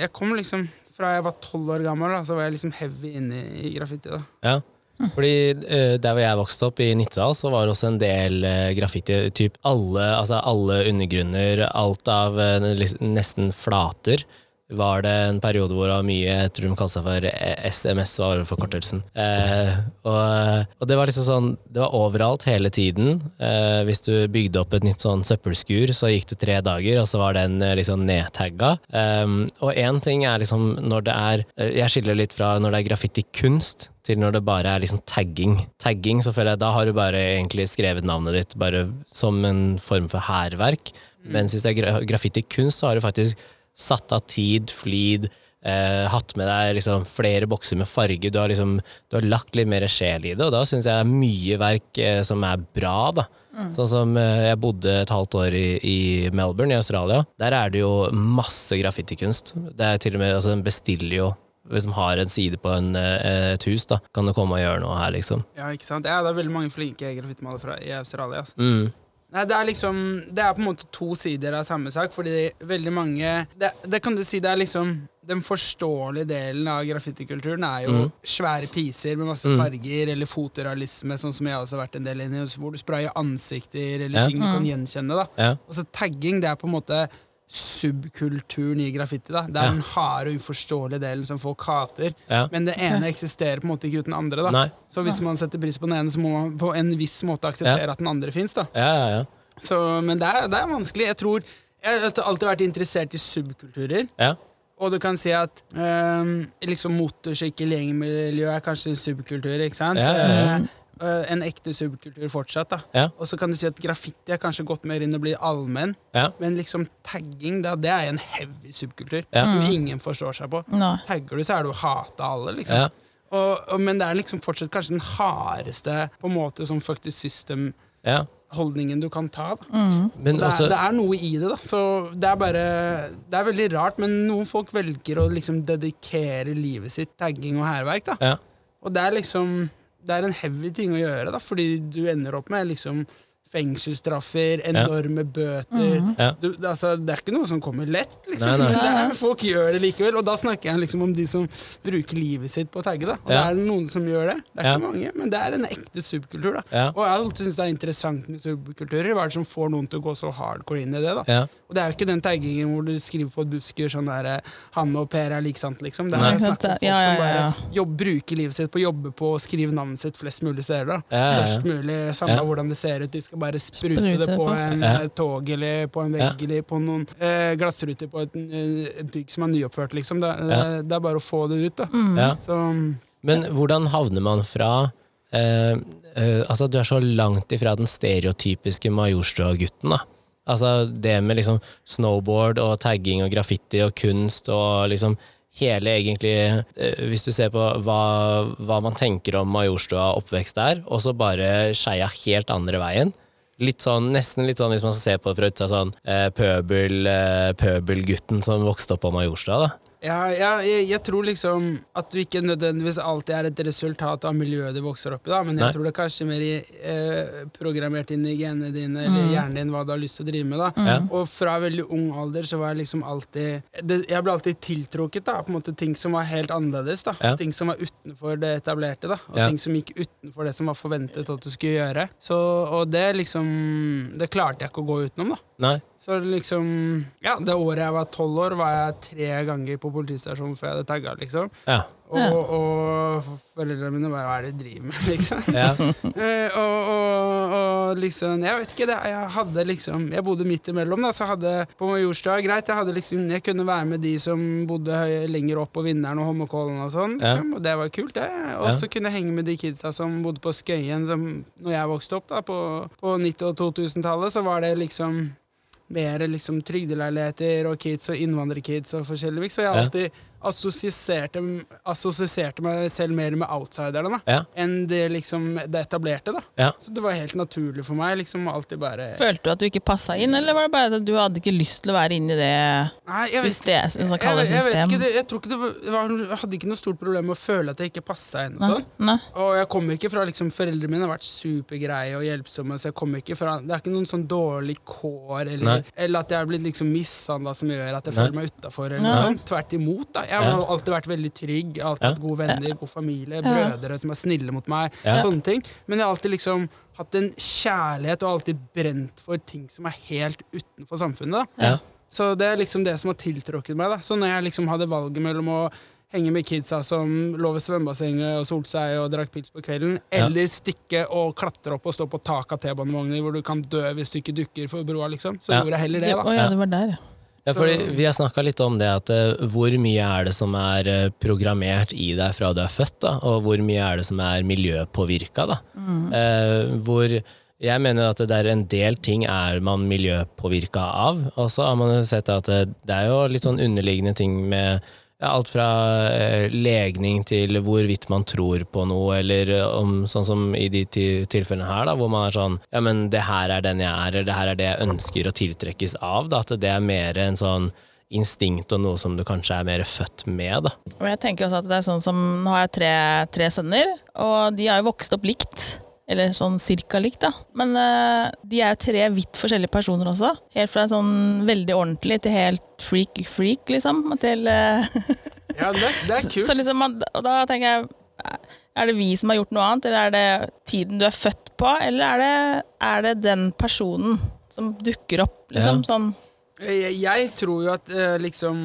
jeg kom liksom Fra jeg var tolv år gammel, da, så var jeg liksom heavy inne i graffiti. da. Ja. Fordi eh, Der hvor jeg vokste opp, i Nittedal, så var det også en del eh, graffiti. Typ alle, altså alle undergrunner, alt av eh, nesten flater. Var det en periode hvor det var mye Jeg tror de kalte seg for eh, SMS, var forkortelsen. Eh, og, og det var liksom sånn Det var overalt hele tiden. Eh, hvis du bygde opp et nytt sånn søppelskur, så gikk det tre dager, og så var den eh, liksom nedtagga. Eh, og én ting er liksom når det er eh, Jeg skiller litt fra når det er graffitikunst til når det bare er liksom tagging. Tagging, så føler jeg Da har du bare egentlig skrevet navnet ditt bare som en form for hærverk. Mens hvis det er gra graffitikunst, så har du faktisk satt av tid, flid, eh, hatt med deg liksom flere bokser med farge. Du har, liksom, du har lagt litt mer sjel i det, og da syns jeg det er mye verk eh, som er bra. da. Sånn som eh, Jeg bodde et halvt år i, i Melbourne i Australia. Der er det jo masse graffitikunst. Det er til og med, altså Den bestiller jo hvis de har en side på en, eh, et hus, da kan du komme og gjøre noe her, liksom. Ja, ikke sant? Ja, det er veldig mange flinke graffitimalere i Australia. Altså. Mm. Nei, det er liksom Det er på en måte to sider av samme sak, fordi veldig mange Det, det kan du si det er liksom Den forståelige delen av graffitikulturen er jo Mm. svære piser med masse farger, eller fotorealisme, sånn som jeg også har vært en del inn i, hvor du sprayer ansikter, eller Ja. ting du kan gjenkjenne. da Ja. Og så tagging, det er på en måte subkulturen i graffiti. da Det er Ja. den harde uforståelige delen som folk hater. Ja. Men det ene eksisterer på en måte ikke uten den andre. da Nei. Så hvis man setter pris på den ene, så må man på en viss måte akseptere at den andre fins. Ja, ja, ja. Så, men det er, det er vanskelig. Jeg tror Jeg har alltid vært interessert i subkulturer. ja. Og du kan si at øh, liksom motorsykkelgjengmiljø er kanskje subkulturer subkultur. ikke sant? Ja, ja, ja. Eh, en ekte subkultur fortsatt. da Ja. Og så kan du si at graffiti er kanskje gått mer inn og blir allmenn. ja. Men liksom tagging, da, det er en heavy subkultur Ja. som ingen forstår seg på. No. Tagger du, så er du å hate alle, liksom. ja. Og, og, men det er liksom fortsatt kanskje den hardeste på en måte som fuck the system-holdningen du kan ta. da Mm. det, er, det er noe i det, da. Så det er bare Det er veldig rart, men noen folk velger å liksom dedikere livet sitt tagging og hærverk. da ja. Og det er liksom Det er en heavy ting å gjøre, da fordi du ender opp med liksom fengselsstraffer, enorme bøter Ja. du, altså, det er ikke noe som kommer lett, liksom. Nei, nei. Men det er, folk gjør det likevel. Og da snakker jeg liksom om de som bruker livet sitt på å tagge. da Og Ja. det er noen som gjør det. Det er Ja. ikke mange, men det er en ekte subkultur. da Ja. Og jeg har alltid syntes det er interessant med subkulturer. Hva er det som får noen til å gå så hardcore inn i det? da Ja. Og det er jo ikke den taggingen hvor du skriver på et busker sånn der Hanne og Per er like sant, liksom. Det er snakk om folk Ja, ja, som ja, som bare jobb, bruker livet sitt på å jobbe på å skrive navnet sitt flest mulig steder. da Ja, ja, ja. Størst mulig, samla Ja. hvordan det ser ut. De skal bare sprute, Sprute det på på. en Ja. eh, tog eller på en vegg eller på noen eh, glassruter på et et, bygg som er nyoppført, liksom. Det, Ja. det er bare å få det ut, da. ja. Så Men hvordan havner man fra eh, eh, Altså, du er så langt ifra den stereotypiske Majorstua-gutten, da. Altså det med liksom snowboard og tagging og graffiti og kunst og liksom hele egentlig eh, Hvis du ser på hva, hva man tenker om Majorstua oppvekst der, og så bare skeia helt andre veien. Litt sånn, Nesten litt sånn hvis man ser på det fra utsida, sånn eh, pøbel, eh, pøbelgutten som vokste opp på Majorstua. da. Ja, ja jeg, jeg tror liksom at du ikke nødvendigvis alltid er et resultat av miljøet du vokser opp i, da, men jeg Nei. tror det er kanskje mer i, eh, programmert inn i genene dine eller hjernen din hva du har lyst til å drive med. da. Mm. Og fra veldig ung alder så var jeg liksom alltid det, Jeg ble alltid tiltrukket da, på en måte ting som var helt annerledes. da. Ja. Ting som var utenfor det etablerte, da. og Ja. ting som gikk utenfor det som var forventet at du skulle gjøre. Så, og det liksom Det klarte jeg ikke å gå utenom, da. Nei. Så liksom Ja, det året jeg var tolv år, var jeg tre ganger på politistasjonen før jeg hadde tagga, liksom. Ja. Og, og foreldrene mine bare Hva er det du driver med, (laughs) liksom? Ja. Eh, og, og, og liksom Jeg vet ikke, det, jeg hadde liksom Jeg bodde midt imellom, da, så hadde på Majorstua greit. Jeg hadde liksom Jeg kunne være med de som bodde høy, lenger opp på Vinneren og Hommekollen og sånn, Ja. liksom, og det var kult, det. Og Ja. så kunne jeg henge med de kidsa som bodde på Skøyen, som når jeg vokste opp, da, på, på 90- og 2000-tallet, så var det liksom mer liksom trygdeleiligheter og kids og innvandrerkids og forskjellig. Så jeg har alltid assosierte, assosierte meg selv mer med outsiderne da, Ja. enn det, liksom, det etablerte. da. Ja. Så det var helt naturlig for meg liksom alltid bare Følte du at du ikke passa inn, eller var det bare at du hadde ikke lyst til å være inni det Nei, jeg system, jeg, jeg vet ikke, det, jeg tror ikke det var, jeg hadde ikke noe stort problem med å føle at jeg ikke passa inn. og sånn. Nei. Og jeg kommer ikke fra liksom, Foreldrene mine har vært supergreie og hjelpsomme, så jeg kommer ikke fra Det er ikke noen sånn dårlig kår, eller, eller at jeg har blitt liksom mishandla som gjør at jeg Nei. føler meg utafor. Tvert imot. da Jeg har Ja. alltid vært veldig trygg, alltid Ja. hatt gode venner, god familie, Ja. brødre som er snille mot meg. Ja. Sånne ting. Men jeg har alltid liksom hatt en kjærlighet og alltid brent for ting som er helt utenfor samfunnet. da Ja. så det er liksom det som har tiltrukket meg. da Så når jeg liksom hadde valget mellom å henge med kidsa som lå ved svømmebassenget og solte seg og drakk pils på kvelden, Ja. eller stikke og klatre opp og stå på taket av T-banevogner hvor du kan dø hvis du ikke dukker for broa, liksom, så Ja. gjorde jeg heller det. Da ja, Ja. det var der, ja. Ja, fordi Vi har snakka litt om det at eh, hvor mye er det som er eh, programmert i deg fra du er født, da, og hvor mye er det som er miljøpåvirka. da. Eh, hvor jeg mener at det er en del ting er man miljøpåvirka av, og så har man sett at det, det er jo litt sånn underliggende ting med alt fra eh, legning til hvorvidt man tror på noe, eller eh, om sånn som i de tilfellene her, da, hvor man er sånn Ja, men det her er den jeg er, eller det her er det jeg ønsker å tiltrekkes av. Da, at det er mer en sånn instinkt og noe som du kanskje er mer født med. Da. Jeg tenker også at det er sånn som Nå har jeg tre, tre sønner, og de har jo vokst opp likt. Eller sånn cirka likt, da. Men uh, de er jo tre vidt forskjellige personer også. Helt fra sånn veldig ordentlig til helt freak-freak, liksom. Til uh, Ja, det, det er (laughs) Så kult. liksom, og da tenker jeg Er det vi som har gjort noe annet, eller er det tiden du er født på, eller er det, er det den personen som dukker opp, liksom? Ja. Sånn Jeg, jeg tror jo at uh, liksom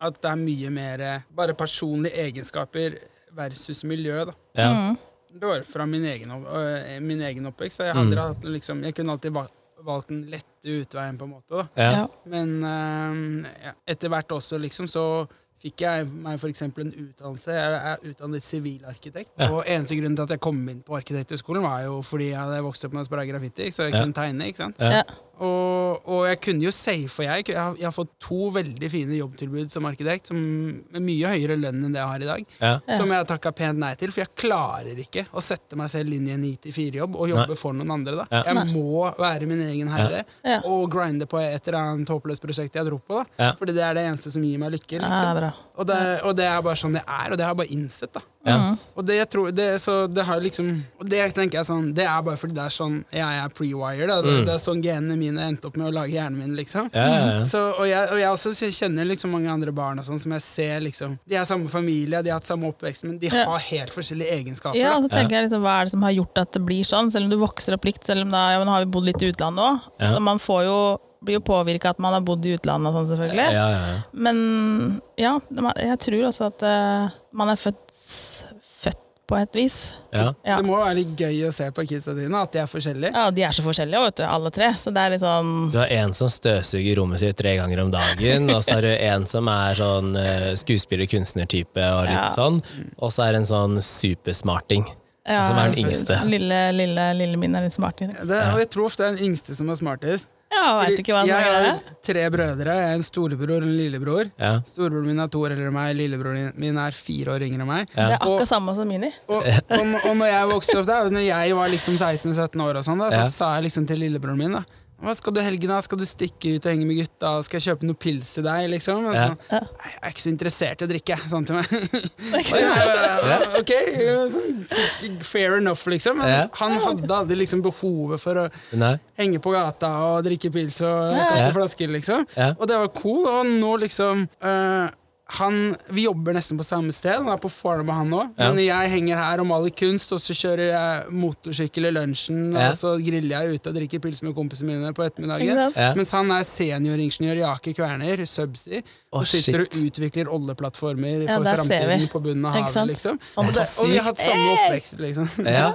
At det er mye mer bare personlige egenskaper versus miljø, da. Ja. mm. Det var fra min egen, opp- øh, min egen oppvekst. Så jeg, Mm. hatt, liksom, jeg kunne alltid va- valgt den lette utveien, på en måte. Da. Ja. Men øh, ja, etter hvert også, liksom, så fikk jeg meg f.eks. en utdannelse. Jeg er utdannet sivilarkitekt. Ja. Og eneste grunnen til at jeg kom inn på arkitekthøgskolen, var jo fordi jeg hadde vokst opp med å spraya graffiti, så jeg Ja. kunne tegne. ikke sant? Ja. Og, og jeg kunne jo safe, jeg, jeg, har, jeg har fått to veldig fine jobbtilbud som arkitekt, som, med mye høyere lønn enn det jeg har i dag. Ja. Som jeg har takka pent nei til, for jeg klarer ikke å sette meg selv inn i en 9-4-jobb og jobbe for noen andre. da. Ja. Jeg Nei. må være min egen herre Ja. og grinde på et eller annet håpløst prosjekt jeg tror på. da. Ja. Fordi det er det eneste som gir meg lykke. Liksom. Og, det, og det er bare sånn det er, og det har jeg bare innsett. da. Ja. Og det jeg tror, det, så det har liksom Og det tenker jeg sånn Det er bare fordi det er sånn jeg er pre-wired. Det, Mm. det er sånn genene mine endte opp med å lage hjernen min. liksom. Ja, ja, ja. Så, og, jeg, og jeg også kjenner liksom mange andre barn og sånn som jeg ser liksom De er samme familie, de har hatt samme oppvekst, men de Ja. har helt forskjellige egenskaper. Ja, og så tenker jeg liksom, Hva er det som har gjort at det blir sånn, selv om du vokser opp likt? Selv om da, ja, men har vi bodd litt i utlandet òg, Ja. så man får jo, blir jo påvirka at man har bodd i utlandet og sånn, selvfølgelig. Ja, ja, ja. Men ja, jeg tror også at uh, man er født på et vis. ja. Ja. Det må være litt gøy å se på kidsa dine, at de er forskjellige. ja, de er så forskjellige, vet du, alle tre. Så det er litt sånn Du har en som støvsuger rommet sitt tre ganger om dagen, og så har du en som er sånn uh, skuespiller-kunstner-type og litt Ja. sånn, og så er det en sånn supersmarting. Ja, som er den yngste. Lille, lille, lille min er litt smart. Det, og jeg tror ofte det er den yngste som er smartest. Ja, jeg ikke hva jeg er har tre brødre. Jeg er en storebror og en lillebror. Ja. Storebroren min er to år eldre enn meg, lillebroren min er fire år yngre enn meg. Ja. Det er Og- akkurat samme som Mini. Og, og, og når jeg vokste opp der, når jeg var liksom 16-17 år, og sånn da, så Ja. sa jeg liksom til lillebroren min da, Hva skal du helgen, da? Skal du stikke ut og henge med gutta? Skal jeg kjøpe noe pils til deg? liksom? Ja. så, jeg er ikke så interessert i å drikke, sånn til meg. (laughs) Bare, ok, sånn, fair enough, liksom. Men han hadde aldri liksom behovet for å Nei. henge på gata og drikke pils og kaste Ja. flasker, liksom. Ja. Og det var cool, og nå liksom øh, han, Vi jobber nesten på samme sted, han er på Fornebu han òg. Ja. Men jeg henger her og maler kunst, og så kjører jeg motorsykkel i lunsjen, Ja. og så griller jeg ute og drikker pils med kompisene mine på ettermiddagen. Ja. Mens han er senioringeniør i Aker Kværner, Subsea, Og og sitter shit. og utvikler oljeplattformer for framtiden på bunnen av havet. liksom og, det, og vi har hatt samme oppvekst, liksom. (laughs) Ja.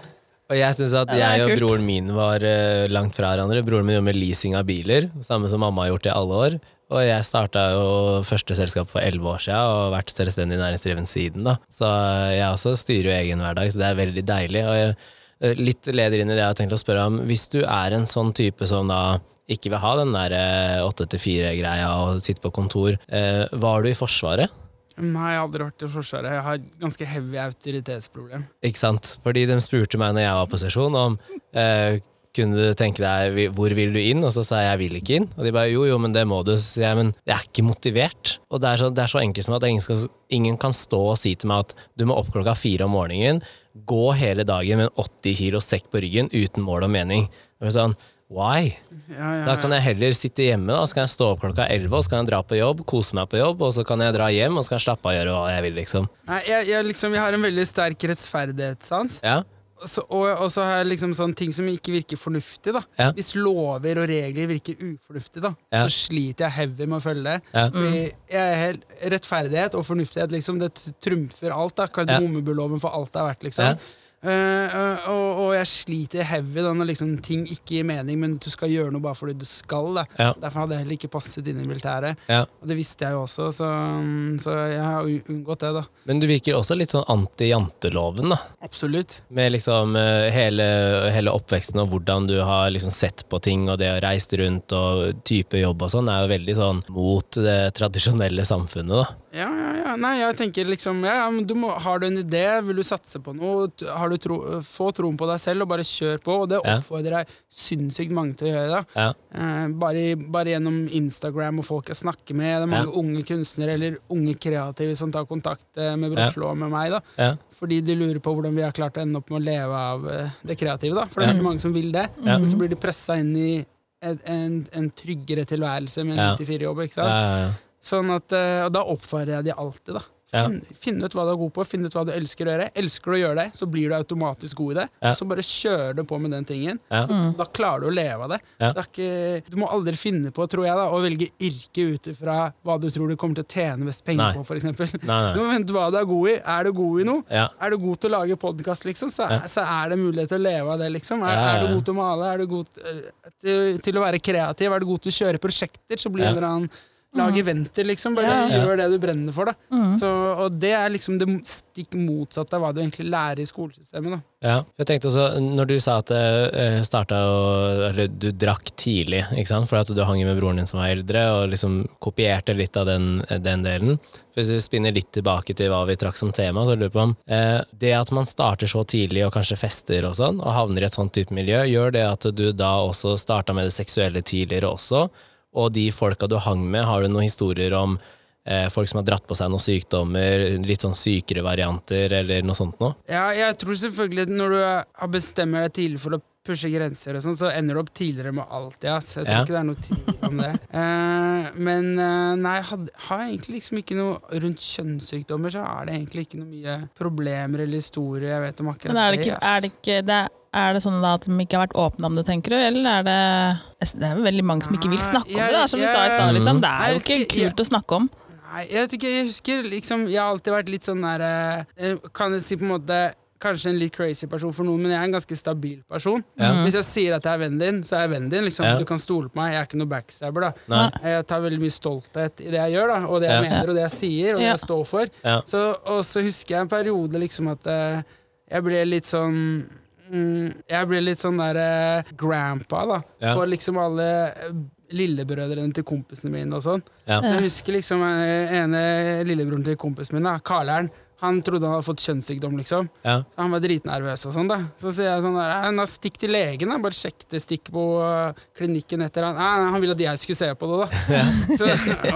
Og jeg syns at jeg og broren min var uh, langt fra hverandre. Broren min jobber med leasing av biler, samme som mamma har gjort i alle år. Og jeg starta jo første selskap for elleve år siden og har vært selvstendig næringsdriven siden. da. Så eh, jeg også styrer jo egen hverdag, så det er veldig deilig. Og jeg, eh, litt leder inn i det jeg har tenkt å spørre om. Hvis du er en sånn type som da ikke vil ha den der åtte til fire-greia og sitte på kontor, eh, var du i Forsvaret? Nei, jeg har aldri vært i Forsvaret. Jeg har ganske heavy autoritetsproblem. Ikke sant? Fordi de spurte meg når jeg var på sesjon om eh, kunne du tenke deg hvor vil du inn, og så sa jeg jeg vil ikke inn. Og de bare jo jo, men det må du. Så sier jeg men jeg er ikke motivert. Og det er så, det er så enkelt som at ingen, skal, ingen kan stå og si til meg at du må opp klokka fire om morgenen, gå hele dagen med en 80 kilo sekk på ryggen uten mål og mening. Og er sånn, Why? Ja, ja, Da kan jeg heller sitte hjemme, da. så kan jeg stå opp klokka 11, og så kan jeg dra på jobb, kose meg på jobb, og så kan jeg dra hjem og så kan jeg slappe av og gjøre hva jeg vil, liksom. Nei, jeg, jeg, liksom, jeg har en veldig sterk rettferdighetssans. Ja? Og så- og, og så har jeg liksom sånne ting som ikke virker fornuftig. da Ja. Hvis lover og regler virker ufornuftig, da Ja. så sliter jeg heavy med å følge det. Ja. Mm. jeg er helt Rettferdighet og fornuftighet liksom, det trumfer alt. da Kardemommebuloven for alt det er verdt. liksom Eh, og, og jeg sliter heavy da når liksom, ting ikke gir mening, men du skal gjøre noe bare fordi du skal. Ja. Derfor hadde jeg heller ikke passet inn i militæret. ja. Og det visste jeg jo også, så, så jeg har unngått det. da Men du virker også litt sånn anti-janteloven, da. Absolutt. Med liksom eh, hele, hele oppveksten og hvordan du har liksom sett på ting, og det å reise rundt og type jobb og sånn, er jo veldig sånn mot det tradisjonelle samfunnet, da. Ja, ja, ja. Nei, jeg tenker liksom ja, du må, Har du en idé, vil du satse på noe, har du tro, få troen på deg selv og bare kjør på. Og det oppfordrer jeg sinnssykt mange til å gjøre. da Ja. eh, bare, bare gjennom Instagram og folk jeg snakker med. Det er mange unge kunstnere eller unge kreative som tar kontakt eh, med Broslo og med meg. da Ja. Fordi de lurer på hvordan vi har klart å ende opp med å leve av eh, det kreative. da For det er ikke mange som vil det. Men så blir de pressa inn i en, en, en tryggere tilværelse med en 94-jobb. ikke sant? Ja, ja, ja. Sånn at, eh, og da oppfordrer jeg de alltid. da Ja. Finn, finn ut hva du er god på, finn ut hva du elsker å gjøre. Elsker du å gjøre det, så blir du automatisk god i det. Ja. Så bare kjører du på med den tingen. Ja. Så Da klarer du å leve av det. Ja. det er ikke, du må aldri finne på, tror jeg, da å velge yrke ut ifra hva du tror du kommer til å tjene mest penger Nei. på, f.eks. Du må vente hva du er god i. Er du god i noe? Ja. Er du god til å lage podkast, liksom, så, Ja. så er det mulighet til å leve av det. liksom Er, Ja, ja, er du god til å male? Er du god til, til, til å være kreativ? Er du god til å kjøre prosjekter? Så blir Ja. en eller annen Lag eventer, liksom. Bare Ja. gjør det du brenner for. da så, Og det er liksom det stikk motsatte av hva du egentlig lærer i skolesystemet. da Ja, jeg tenkte også, når du sa at det starta og, Eller du drakk tidlig, ikke sant, for at du hang med broren din som var eldre, og liksom kopierte litt av den, den delen. Hvis du spinner litt tilbake til hva vi trakk som tema, så lurer jeg på om eh, Det at man starter så tidlig, og kanskje fester og sånn, og havner i et sånt type miljø, gjør det at du da også starta med det seksuelle tidligere også, og de folka du hang med, har du noen historier om eh, folk som har dratt på seg noen sykdommer, litt sånn sykere varianter, eller noe sånt noe? Ja, jeg tror selvfølgelig at når du har bestemmer deg tidlig for å pushe grenser, og sånn, så ender du opp tidligere med alt. Ja. Så jeg tror Ja. ikke det er noe tvil om det. (laughs) Eh, men eh, nei, jeg had- har egentlig liksom ikke noe rundt kjønnssykdommer, så er det egentlig ikke noe mye problemer eller historier jeg vet om akkurat Men er det ikke, ass. er det, ikke det er, er det sånn da at de ikke har vært åpne om det, tenker du? Eller er det Det er veldig mange som ikke vil snakke om det, da, som vi sa i stad. Liksom. Det er jo ikke kult å snakke om. Nei, jeg vet ikke, jeg husker liksom Jeg har alltid vært litt sånn der eh, Kan jeg si på en måte Kanskje en litt crazy person for noen, men jeg er en ganske stabil person. Ja. Hvis jeg sier at jeg er vennen din, så er jeg vennen din. Liksom. Ja. Du kan stole på meg. Jeg er ikke noe backstabber. da Jeg tar veldig mye stolthet i det jeg gjør, da og det jeg Ja. mener og det jeg sier, og det jeg står for. Ja. Så, og så husker jeg en periode liksom at eh, jeg ble litt sånn Jeg ble litt sånn der eh, grandpa, da. Ja. For liksom alle eh, lillebrødrene til kompisene mine og sånn. Ja. Så jeg husker liksom eh, ene lillebroren til kompisen min, da, Karlern. Han trodde han hadde fått kjønnssykdom, liksom. Ja. Så han var dritnervøs og sånn, da. Så sier jeg sånn der, «Nei, nå Stikk til legen, da. Bare sjekk det. Stikk på øh, klinikken etter han. Nei, han ville at jeg skulle se på det, da. (laughs) Så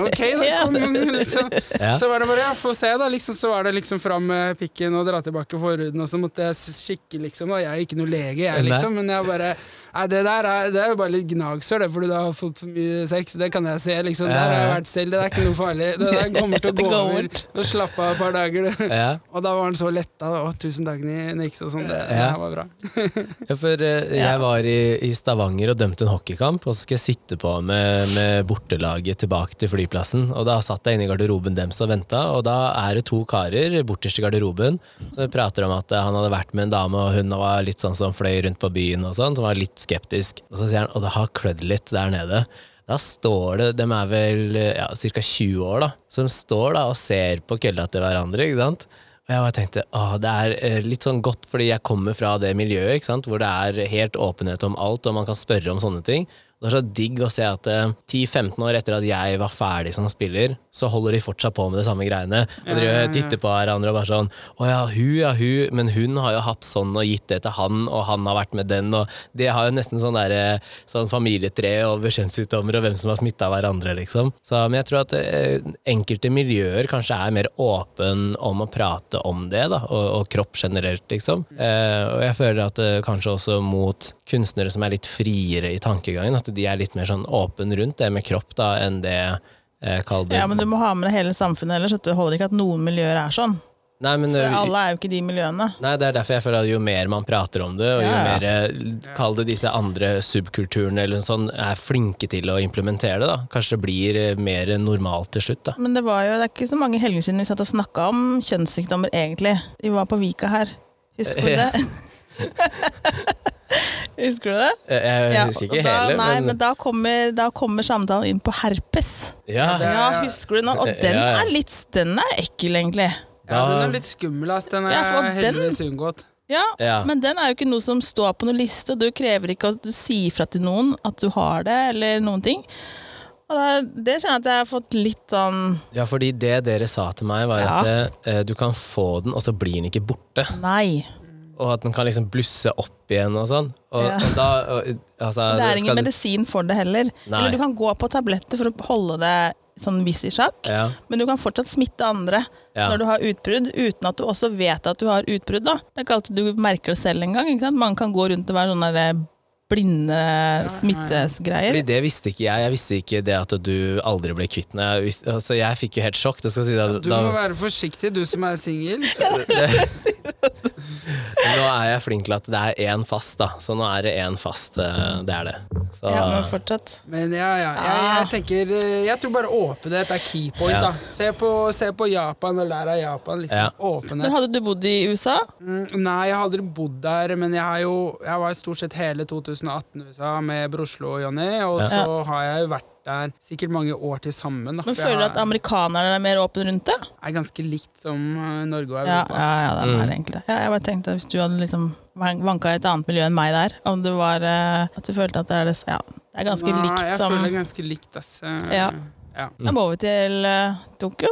ok, da. Kom, liksom. Ja. Så var det bare ja, få se, da. Liksom, så var det liksom fram med pikken og dra tilbake forhuden, og så måtte jeg kikke, liksom. Da. Jeg er ikke noe lege, jeg, liksom. Men jeg bare Nei, det der er, det er jo bare litt gnagsår, det, fordi du har fått for mye sex. Det kan jeg se, liksom. Der har jeg vært selv. Det er ikke noe farlig. Det der (laughs) kommer til å gå over. Og slappe av et par dager. du. Ja. Og da var han så letta. Å, tusen takk, Ni- Nix. Og sånn. Det, det var bra. Ja, for eh, (laughs) jeg var i, i Stavanger og dømte en hockeykamp, og så skulle jeg sitte på med, med bortelaget tilbake til flyplassen. Og da satt jeg inne i garderoben deres og venta, og da er det to karer borterst i garderoben som prater om at han hadde vært med en dame, og hun var litt sånn som fløy rundt på byen og sånn, som var litt skeptisk. Og så sier han, og det har klødd litt der nede. Da står det, de er vel ja, ca. 20 år, da, som står da og ser på kølla til hverandre, ikke sant? Og jeg bare tenkte, åh, det er eh, litt sånn godt, fordi jeg kommer fra det miljøet, ikke sant? hvor det er helt åpenhet om alt, og man kan spørre om sånne ting. Det er så digg å se at eh, 10-15 år etter at jeg var ferdig som spiller, så holder de fortsatt på med det samme greiene. Og Ja, driver ja, ja. titter på hverandre og bare sånn Å ja, hun, ja, hun, men hun har jo hatt sånn og gitt det til han, og han har vært med den, og det har jo nesten sånn der, sånn familietre over kjønnssykdommer og hvem som har smitta hverandre, liksom. Så, men jeg tror at eh, enkelte miljøer kanskje er mer åpen om å prate om det, da, og, og kropp generelt, liksom. Eh, og jeg føler at eh, kanskje også mot kunstnere som er litt friere i tankegangen, at de er litt mer sånn åpen rundt det med kropp da, enn det eh, Kall det Ja, men du må ha med deg hele samfunnet ellers. Det holder ikke at noen miljøer er sånn. Nei, men, For eh, alle er jo ikke de miljøene. Nei, det er derfor jeg føler at jo mer man prater om det, og jo Ja, ja. mer eh, kall det disse andre subkulturene eller sånn, er flinke til å implementere det, da. Kanskje det blir eh, mer normalt til slutt, da. Men det var jo, det er ikke så mange helger siden vi satt og snakka om kjønnssykdommer, egentlig. Vi var på Vika her. Husker du det? (laughs) Husker du det? Jeg, jeg husker ikke da, hele, nei, men, men, da, kommer, da kommer samtalen inn på herpes. ja, det- Ja, husker du nå? Og den ja. er litt Den er ekkel, egentlig. Ja, den er litt skummel, ass. Den er Ja, heldigvis unngått. Ja, Ja. Men den er jo ikke noe som står på noen liste, og du krever ikke at du sier fra til noen at du har det, eller noen ting. Og det, det kjenner jeg at jeg har fått litt sånn ja, fordi det dere sa til meg, var Ja. at eh, du kan få den, og så blir den ikke borte. Nei. Og at den kan liksom blusse opp igjen og sånn. Og, Ja. og da og, altså, Det er ingen medisin for det heller. Nei. Eller du kan gå på tabletter for å holde det sånn viss i sjakk, Ja, men du kan fortsatt smitte andre ja. når du har utbrudd, uten at du også vet at du har utbrudd. da. Det er ikke alltid du merker det selv engang. ikke sant? Man kan gå rundt og være sånne blinde smittesgreier. Fordi det visste ikke jeg. Jeg visste ikke det at du aldri ble kvitt den. Jeg, visste, altså, jeg fikk jo helt sjokk. Det skal si da, Du da, må være forsiktig, du som er singel. (laughs) Nå er jeg flink til at det er én fast, da. Så nå er det én fast. eh, Det er det. Så, Ja, men fortsatt. Men ja, ja. Jeg, Ah. jeg tenker eh, Jeg tror bare åpenhet er key point, Ja. da. Se på, se på Japan og lær av Japan. Liksom. Ja. Men hadde du bodd i USA? Mm, nei, jeg hadde aldri bodd der, men jeg har jo Jeg var stort sett hele 2018 i USA med Broslo og Jonny, og Ja. så har jeg jo vært der sikkert mange år til sammen. Da, Men for føler du at amerikanerne er mer åpne rundt det? er ganske likt som eh, Norge og Ja, Europa. ja, ja, ja, det Mm. er egentlig det. Ja, jeg bare tenkte at hvis du hadde liksom vanka i et annet miljø enn meg der, om det var eh, at du følte at det er, det, ja, det er ganske Nei, likt jeg føler det er ganske likt, ass. Eh, Ja. ja. Da må vi til Tokyo.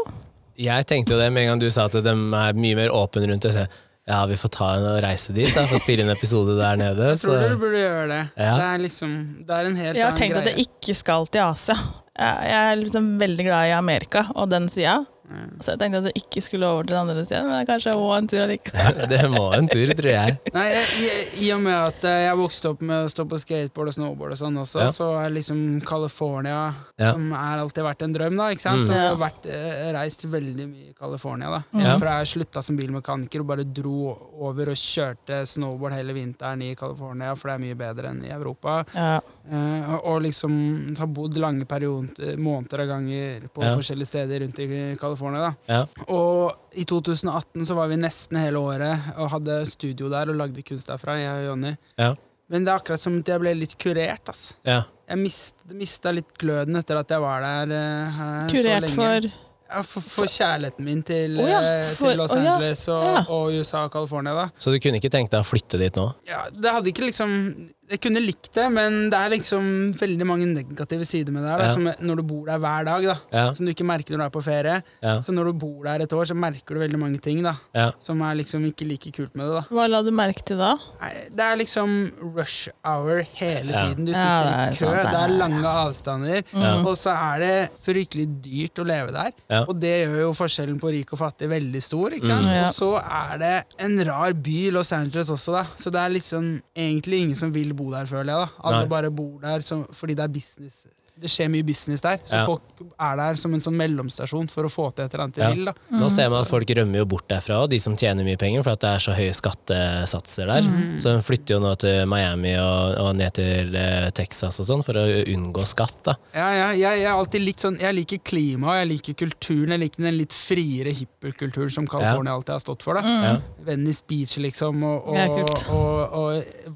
jeg tenkte jo det med en gang du sa at de er mye mer åpne rundt det. Ja, vi får ta en og reise dit da, for å spille inn episode der nede. Jeg tror dere burde gjøre det. Ja. Det er liksom Det er en helt Jeg har tenkt greie. at jeg ikke skal til Asia. Jeg, jeg er liksom veldig glad i Amerika og den sida. Så jeg tenkte at du ikke skulle over til den andre siden, men kanskje òg en tur allikevel. (laughs) Det må en tur, tror jeg. Nei, jeg, i, I og med at eh, jeg vokste opp med å stå på skateboard og snowboard og sånn også, Ja. så er liksom California Ja. Som er alltid vært en drøm, da. Ikke sant? Mm. Så jeg har vært, eh, reist veldig mye i California, da. Ja. Fra jeg slutta som bilmekaniker og bare dro over og kjørte snowboard hele vinteren i California, for det er mye bedre enn i Europa. Ja. Eh, og, og liksom har bodd lange perioder, måneder av ganger på Ja. forskjellige steder rundt i California, da. Ja. Og i 2018 så var vi nesten hele året og hadde studio der og lagde kunst derfra, jeg og Jonny. Ja. Men det er akkurat som at jeg ble litt kurert. ass. Ja. Jeg mist, mista litt gløden etter at jeg var der uh, kurert så lenge. for Ja, for, for kjærligheten min til, oh, ja, eh, for- til Los å ja, Angeles og, og USA og California. da Så du kunne ikke tenkt deg å flytte dit nå? ja, Det hadde ikke liksom jeg kunne likt det, men det er liksom veldig mange negative sider med det her. Da, Ja. som når du bor der hver dag, da, Ja. som du ikke merker når du er på ferie. Ja. Så når du bor der et år, så merker du veldig mange ting da, Ja. som er liksom ikke like kult med det. da. Hva la du merke til da? Det er liksom rush hour hele Ja. tiden. Du sitter er i kø, sant, det er- er lange avstander, Ja. og så er det fryktelig dyrt å leve der. Ja. Og det gjør jo forskjellen på rik og fattig veldig stor. ikke sant? Mm. Ja. Og så er det en rar by, Los Angeles også, da. Så det er liksom egentlig ingen som vil bo der, føler jeg. da. Alle Nei. bare bor der som, fordi det er business. Det skjer mye business der, så Ja. folk er der som en sånn mellomstasjon for å få til et eller annet de Ja. vil. da. Nå ser man at folk rømmer jo bort derfra, de som tjener mye penger, for at det er så høye skattesatser der. Mm. Så de flytter jo nå til Miami og, og ned til eh, Texas og sånn for å unngå skatt. da. Ja, ja, jeg, jeg er alltid litt sånn Jeg liker klimaet, jeg liker kulturen, jeg liker den litt friere hippelkulturen som California alltid har stått for. da. Ja. Venice Beach, liksom, og, og, og,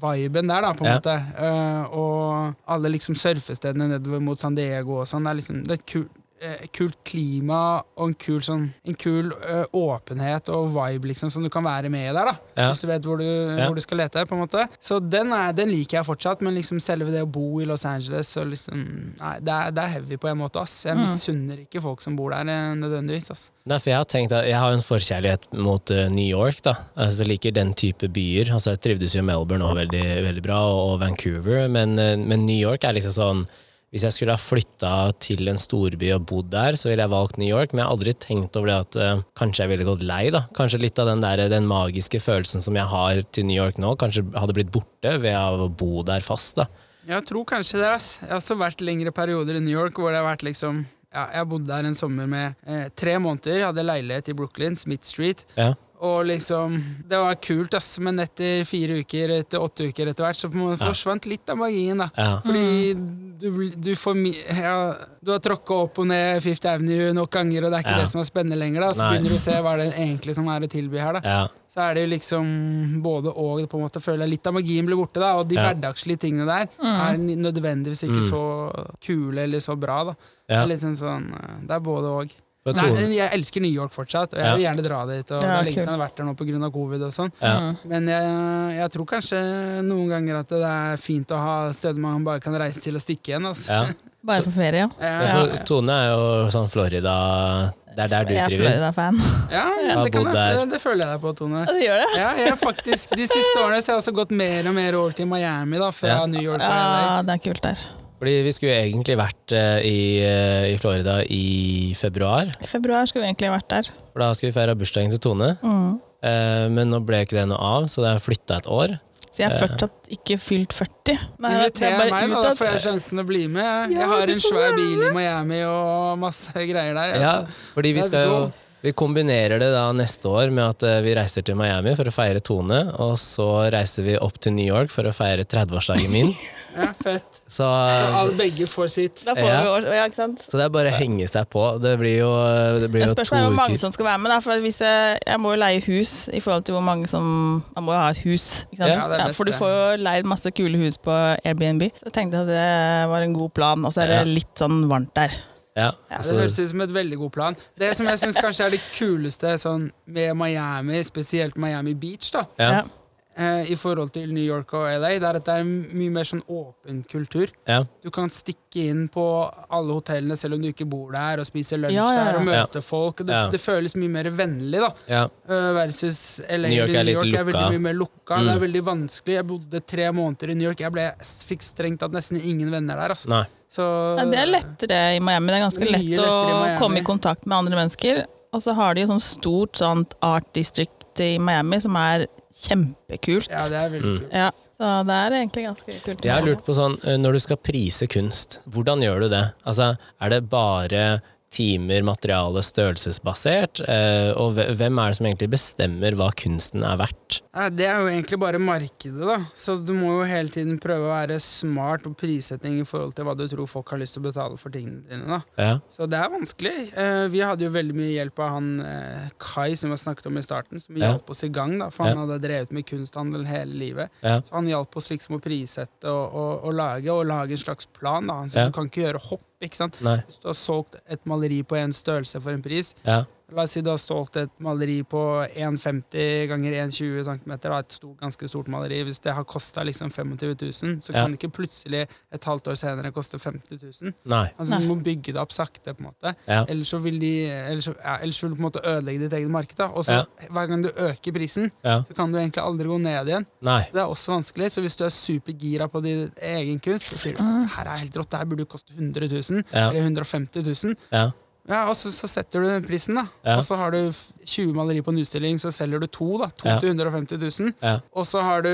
og viben der, da, på en Ja. måte. Uh, og alle liksom surfestedene nedover mot San Diego og sånn. Det er liksom det er et kul, eh, kult klima og en kul, sånn, en kul eh, åpenhet og vibe liksom, som du kan være med i der, da. Ja. Hvis du vet hvor du, Ja. hvor du skal lete. på en måte. Så den, er, den liker jeg fortsatt, men liksom selve det å bo i Los Angeles så liksom, nei, det, er, det er heavy på en måte. ass. Jeg misunner ikke folk som bor der, eh, nødvendigvis. ass. Nei, for Jeg har tenkt at jeg har en forkjærlighet mot uh, New York. da. Altså, Jeg liker den type byer. Altså, Jeg trivdes jo i Melbourne også veldig, veldig bra, og, og Vancouver, men, uh, men New York er liksom sånn Hvis jeg skulle ha flytta til en storby og bodd der, så ville jeg valgt New York, men jeg har aldri tenkt over det at uh, kanskje jeg ville gått lei. da. Kanskje litt av den, der, den magiske følelsen som jeg har til New York nå, kanskje hadde blitt borte ved å bo der fast. da. Jeg tror kanskje det. ass. Jeg har også vært lengre perioder i New York hvor det har vært liksom ja, Jeg bodde der en sommer med eh, tre måneder. Jeg hadde leilighet i Brooklyn, Smith Street. Ja. Og liksom Det var kult, ass, men etter fire uker, etter åtte uker etter hvert, så på en måte forsvant litt av magien. da Ja. Fordi du, du får mi ja, Du har tråkka opp og ned Fifth Avenue nok ganger, og det er ikke Ja. det som er spennende lenger. da Så Nei. begynner du å se hva er det egentlig som er å tilby her. da Ja. så er det jo liksom både og. på en måte føler jeg Litt av magien blir borte, da og de Ja. hverdagslige tingene der er nødvendigvis ikke Mm. så kule eller så bra. da Ja. Det er litt sånn sånn eh, Det er både og. Nei, jeg elsker New York fortsatt, og jeg vil gjerne dra dit. Og Ja, det er lenge siden jeg har vært der nå pga. covid. og sånn ja. Men jeg, jeg tror kanskje noen ganger at det er fint å ha steder man bare kan reise til og stikke igjen. Altså. ja. (laughs) Bare på ferie, ja. Ja, Tone er jo sånn Florida Det er der du Jeg er. Florida-fan. (laughs) ja, det, kan jeg, det, det føler jeg deg på, Tone. Ja, det gjør det. Ja, jeg faktisk, De siste årene så har jeg også gått mer og mer over til Miami da fra Ja. New York. Ja, det er kult der. Fordi vi skulle egentlig vært eh, i, eh, i Florida i februar, I februar skulle vi egentlig vært der. for da skulle vi feire bursdagen til Tone. Mm. Eh, men nå ble ikke det noe av, så det er flytta et år. Så jeg er fortsatt ikke fylt 40. Nei, er Inviter bare meg, da, da får jeg sjansen å bli med. Ja, Jeg har en svær bil i Miami og masse greier der. Ja, Altså. fordi vi skal jo. Vi kombinerer det da neste år med at eh, vi reiser til Miami for å feire Tone, og så reiser vi opp til New York for å feire 30-årsdagen min. (laughs) Ja, fett. Så, Så alle begge får sitt. Da får Ja. vi år, ja, ikke sant? så det er bare å henge seg på. Det blir jo, det blir Det uker. spørs to hvor mange som skal være med. Da, for hvis jeg, jeg må jo leie hus i forhold til hvor mange som Man må jo ha et hus. Ikke sant? Ja, for du får jo leid masse kule hus på Airbnb. Så jeg tenkte at det var en god plan. Og så er det Ja. litt sånn varmt der. Ja, Ja, det høres ut som et veldig god plan. Det som jeg syns kanskje er det kuleste sånn, med Miami, spesielt Miami Beach, da, ja, eh, i forhold til New York og LA, det er at det er en mye mer sånn åpen kultur. ja, Du kan stikke inn på alle hotellene selv om du ikke bor der, og spise lunsj Ja, ja, ja. der og møte folk. Og det, Ja. det føles mye mer vennlig, da. ja. Uh, versus LA New York er New York er veldig mye mer lukka. Mm. Det er veldig vanskelig. Jeg bodde tre måneder i New York. Jeg ble, fikk strengt tatt nesten ingen venner der. Altså. Nei. Så, Ja, det er lettere i Miami. Det er ganske lett å i komme i kontakt med andre mennesker. Og så har de jo sånn stort sånt art district i Miami som er kjempekult. Ja, det er veldig Mm. kult. Ja, så det er egentlig ganske kult. Jeg har lurt på sånn, eh, når du skal prise kunst, hvordan gjør du det? Altså, er det bare timer, materiale, størrelsesbasert? Eh, og hvem er det som egentlig bestemmer hva kunsten er verdt? Det er jo egentlig bare markedet, da. Så du må jo hele tiden prøve å være smart på prissetting i forhold til hva du tror folk har lyst til å betale for tingene dine. da. Ja, Så det er vanskelig. Eh, vi hadde jo veldig mye hjelp av han eh, Kai som vi snakket om i starten, som Ja. hjalp oss i gang, da, for han Ja. hadde drevet med kunsthandel hele livet. Så han hjalp oss liksom å prissette og, og, og lage, og lage en slags plan. da. Han sa du kan ikke gjøre hopp. Ikke sant? nei, Hvis du har solgt et maleri på en størrelse for en pris, ja, La oss si du har solgt et maleri på 1,50 ganger 1,20 cm, et stort, ganske stort maleri. Hvis det har kosta liksom 25 000, så Ja. kan det ikke plutselig et halvt år senere koste 50 000. Nei. Altså, Nei. du må bygge det opp sakte, på en måte. Ja. Ellers så vil de ellers, ja, ellers vil du på en måte ødelegge ditt eget marked. Og så Ja. hver gang du øker prisen, Ja. så kan du egentlig aldri gå ned igjen. Nei. Det er også vanskelig, så hvis du er supergira på din egen kunst, så sier du at her er helt rått, det her burde jo koste 100 000, Ja. eller 150 000. Ja. Og så, så setter du den prisen, da. Ja. Og så har du 20 malerier på en utstilling, så selger du to, da. To Ja. til 150 000. Ja. Og så har du,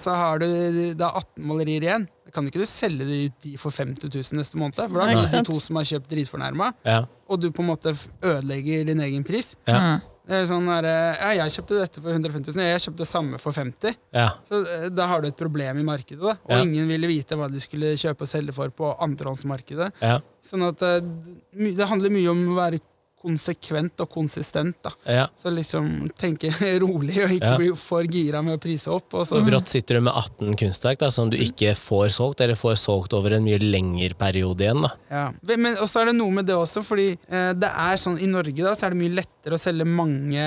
så har du da 18 malerier igjen. Kan ikke du selge de, de for 50 000 neste måned, for da er blir det de to som har kjøpt dritfornærma, Ja. og du på en måte ødelegger din egen pris. Ja. Er sånn der, ja, jeg kjøpte dette for 150 000, jeg kjøpte det samme for 50 Ja. så eh, da har du et problem i markedet, da. Og Ja. ingen ville vite hva de skulle kjøpe og selge for på andrehåndsmarkedet. Ja. Sånn at eh, det handler mye om å være konsekvent og konsistent, da. ja. Så liksom tenke (laughs) rolig og ikke Ja. bli for gira med å prise opp. Og så, Så brått sitter du med 18 kunstverk da, som du ikke får solgt, eller får solgt over en mye lengre periode igjen. da. ja. Men også er det noe med det også, fordi eh, det er sånn i Norge da, så er det mye lettere å selge mange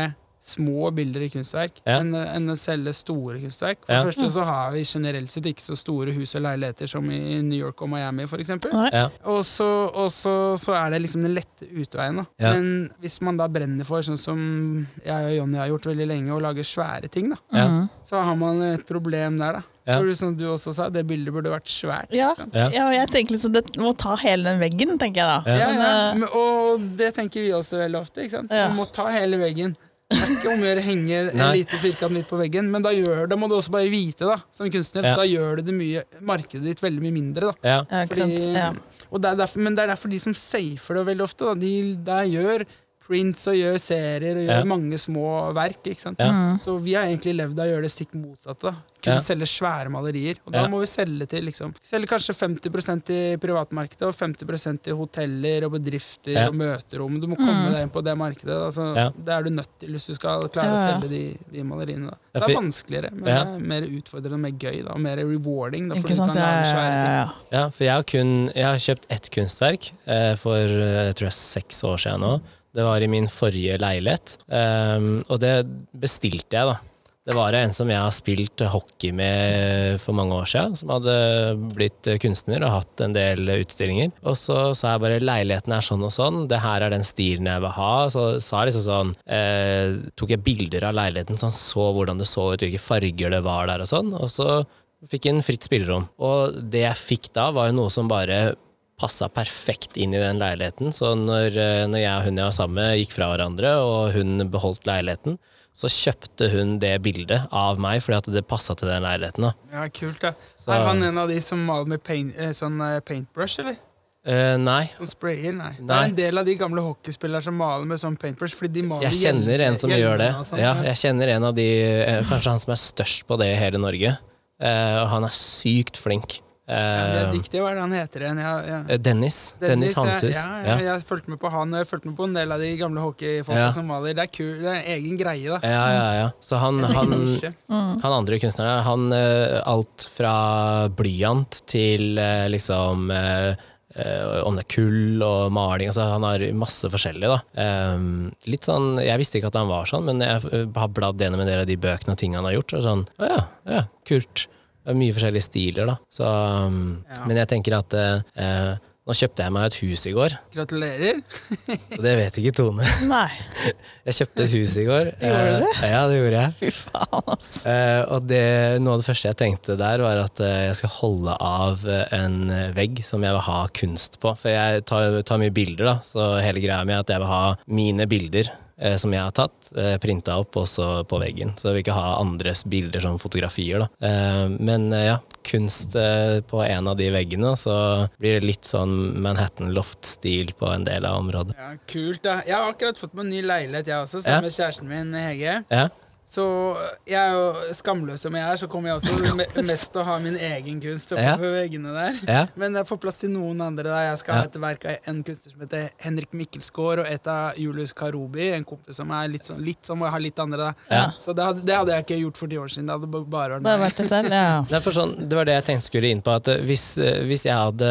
små bilder i kunstverk Ja. enn, enn å selge store kunstverk. For Ja. det første så har vi generelt sett ikke så store hus og leiligheter som i New York og Miami, for eksempel. Ja. Og så, og så, så er det liksom den lette utveien. Da. Ja. Men hvis man da brenner for, sånn som jeg og Jonny har gjort veldig lenge, å lage svære ting, da, Ja. Mm. så har man et problem der. da. Ja. For som du også sa, det bildet burde vært svært. Ja. Ja. Ja, og jeg tenker liksom det må ta hele den veggen, tenker jeg da. Ja. Ja, Men, ja. eh, Men, og det tenker vi også veldig ofte. ikke sant? Ja. Man må ta hele veggen. Det er ikke om å gjøre å henge en liten firkant midt på veggen, men da, gjør, da må du også bare vite, da, som kunstner, Ja. da gjør det, det mye, markedet ditt veldig mye mindre. da. Ja. ja, Fordi? Ja. og det er derfor, men det er derfor de som safer det veldig ofte. Da. De der gjør prints og gjør serier og gjør Ja. mange små verk. ikke sant? Ja. Mm. Så vi har egentlig levd av å gjøre det stikk motsatte. da. Kunne Ja. selge svære malerier. Og da Ja. må vi selge til liksom, selge kanskje 50% i privatmarkedet og 50% til hoteller og bedrifter Ja. og møterom. Du må komme deg inn på det markedet. Altså, Ja. Det er du nødt til hvis du skal klare Ja, å selge de, de maleriene. Da. Det er vanskeligere, men Ja. det er mer utfordrende, og mer gøy da, og mer rewarding. Da, for du sant? kan Ja, lage svære ting. Ja, for jeg har kun Jeg har kjøpt ett kunstverk eh, for eh, jeg tror jeg seks år siden nå. Det var i min forrige leilighet, Um, og det bestilte jeg, da. Det var en som jeg har spilt hockey med for mange år siden, som hadde blitt kunstner og hatt en del utstillinger. Og så sa jeg bare leiligheten er sånn og sånn, det her er den stilen jeg vil ha. Så sa jeg liksom sånn eh, Tok jeg bilder av leiligheten, sånn så hvordan det så ut, hvilke farger det var der og sånn. Og så fikk jeg en fritt spillerom. Og det jeg fikk da, var jo noe som bare passa perfekt inn i den leiligheten. Så når, eh, når jeg og hun jeg var sammen med, gikk fra hverandre, og hun beholdt leiligheten, så kjøpte hun det bildet av meg fordi at det passa til den leiligheten. da. Ja, kult da. Så- Er han en av de som maler med paint, eh, sånn eh, paintbrush, eller? Eh, nei. Sånn sprayer? Nei. Det Nei. er en del av de gamle hockeyspillere som maler med sånn paintbrush. Fordi de maler Jeg kjenner en som gjør det. sånn. Ja, jeg kjenner en av de eh, Kanskje han som er størst på det i hele Norge. Eh, og han er sykt flink. Ja, det er dyktig. Hva er det han heter igjen? Ja, ja. eh, Dennis. Dennis Hanshus. Ja, ja, Ja. jeg fulgte med på han, og jeg fulgte med på en del av de gamle hockeyfolka Ja. som maler. Det er kul, det er en egen greie, da. Ja, ja, ja. Så han, han. Mm. han andre kunstneren, han eh, alt fra blyant til eh, liksom eh, eh, om det er kull og maling. Altså, han har masse forskjellig. Da. Ehm, litt sånn, Jeg visste ikke at han var sånn, men jeg eh, har bladd gjennom en del av de bøkene og tingene han har gjort. Og sånn, ja, ja, kult. Det er mye forskjellige stiler, da. Så, um, Ja. Men jeg tenker at eh, eh, nå kjøpte jeg meg et hus i går, Gratulerer. (laughs) det vet ikke Tone. Nei, (laughs) Jeg kjøpte et hus i går. (laughs) Gjorde du det? Eh, Ja, det gjorde jeg. fy faen, altså. Eh, og det, noe av det første jeg tenkte der, var at eh, jeg skal holde av en vegg som jeg vil ha kunst på. For jeg tar, tar mye bilder, da, så hele greia mi er at jeg vil ha mine bilder som jeg har tatt, eh, printa opp også på veggen. Så jeg vil ikke ha andres bilder som fotografier. Da. Eh, men eh, ja, kunst eh, på en av de veggene, så blir det litt sånn Manhattan Loft-stil på en del av området. Ja, kult, da. Jeg har akkurat fått meg ny leilighet, jeg også, Ja. sammen med kjæresten min Hege. Ja, Så jeg er jo skamløs som jeg er, så kommer jeg også me mest til å ha min egen kunst oppe Ja. på veggene der. Ja. Men jeg får plass til noen andre. da Jeg skal ha et verk av en kunstner som heter Henrik Mikkelsgaard, og et av Julius Karobi, en kompis som er litt sånn, litt, som må ha litt andre. da Ja. Så det hadde, det hadde jeg ikke gjort for ti år siden. Det hadde bare vært Bare vært det selv? Ja. (laughs) Sånn, det var det jeg tenkte skulle inn på. At eh, hvis, eh, hvis, jeg hadde,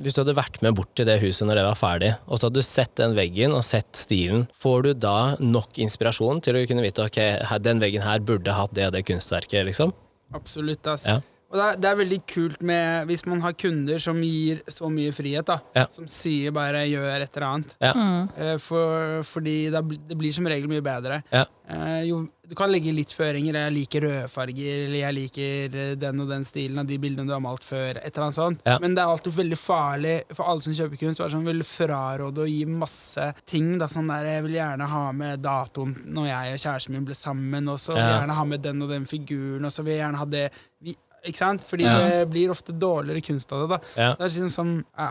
hvis du hadde vært med bort til det huset når det var ferdig, og så hadde du sett den veggen og sett stilen, får du da nok inspirasjon til å kunne vite ok, her- den veggen her burde hatt det og det kunstverket, liksom? Absolutt. ass. Ja. Og det er, det er veldig kult med hvis man har kunder som gir så mye frihet, da. Ja. Som sier bare 'gjør et eller annet'. Ja. Mm. For, fordi det, det blir som regel mye bedre. Ja. Eh, jo, du kan legge litt føringer. 'Jeg liker rødfarger', eller 'jeg liker eh, den og den stilen av de bildene du har malt før'. Et eller annet sånt. Ja. Men det er alltid veldig farlig for alle som kjøper kunst. Være sånn, vil fraråde å gi masse ting. Da, sånn der, 'Jeg vil gjerne ha med datoen når jeg og kjæresten min ble sammen', og så vil jeg gjerne ha med den og den figuren, og så vil jeg gjerne ha det vi, Ikke sant? Fordi det blir ofte dårligere kunst av det. da det er sånn som, ja,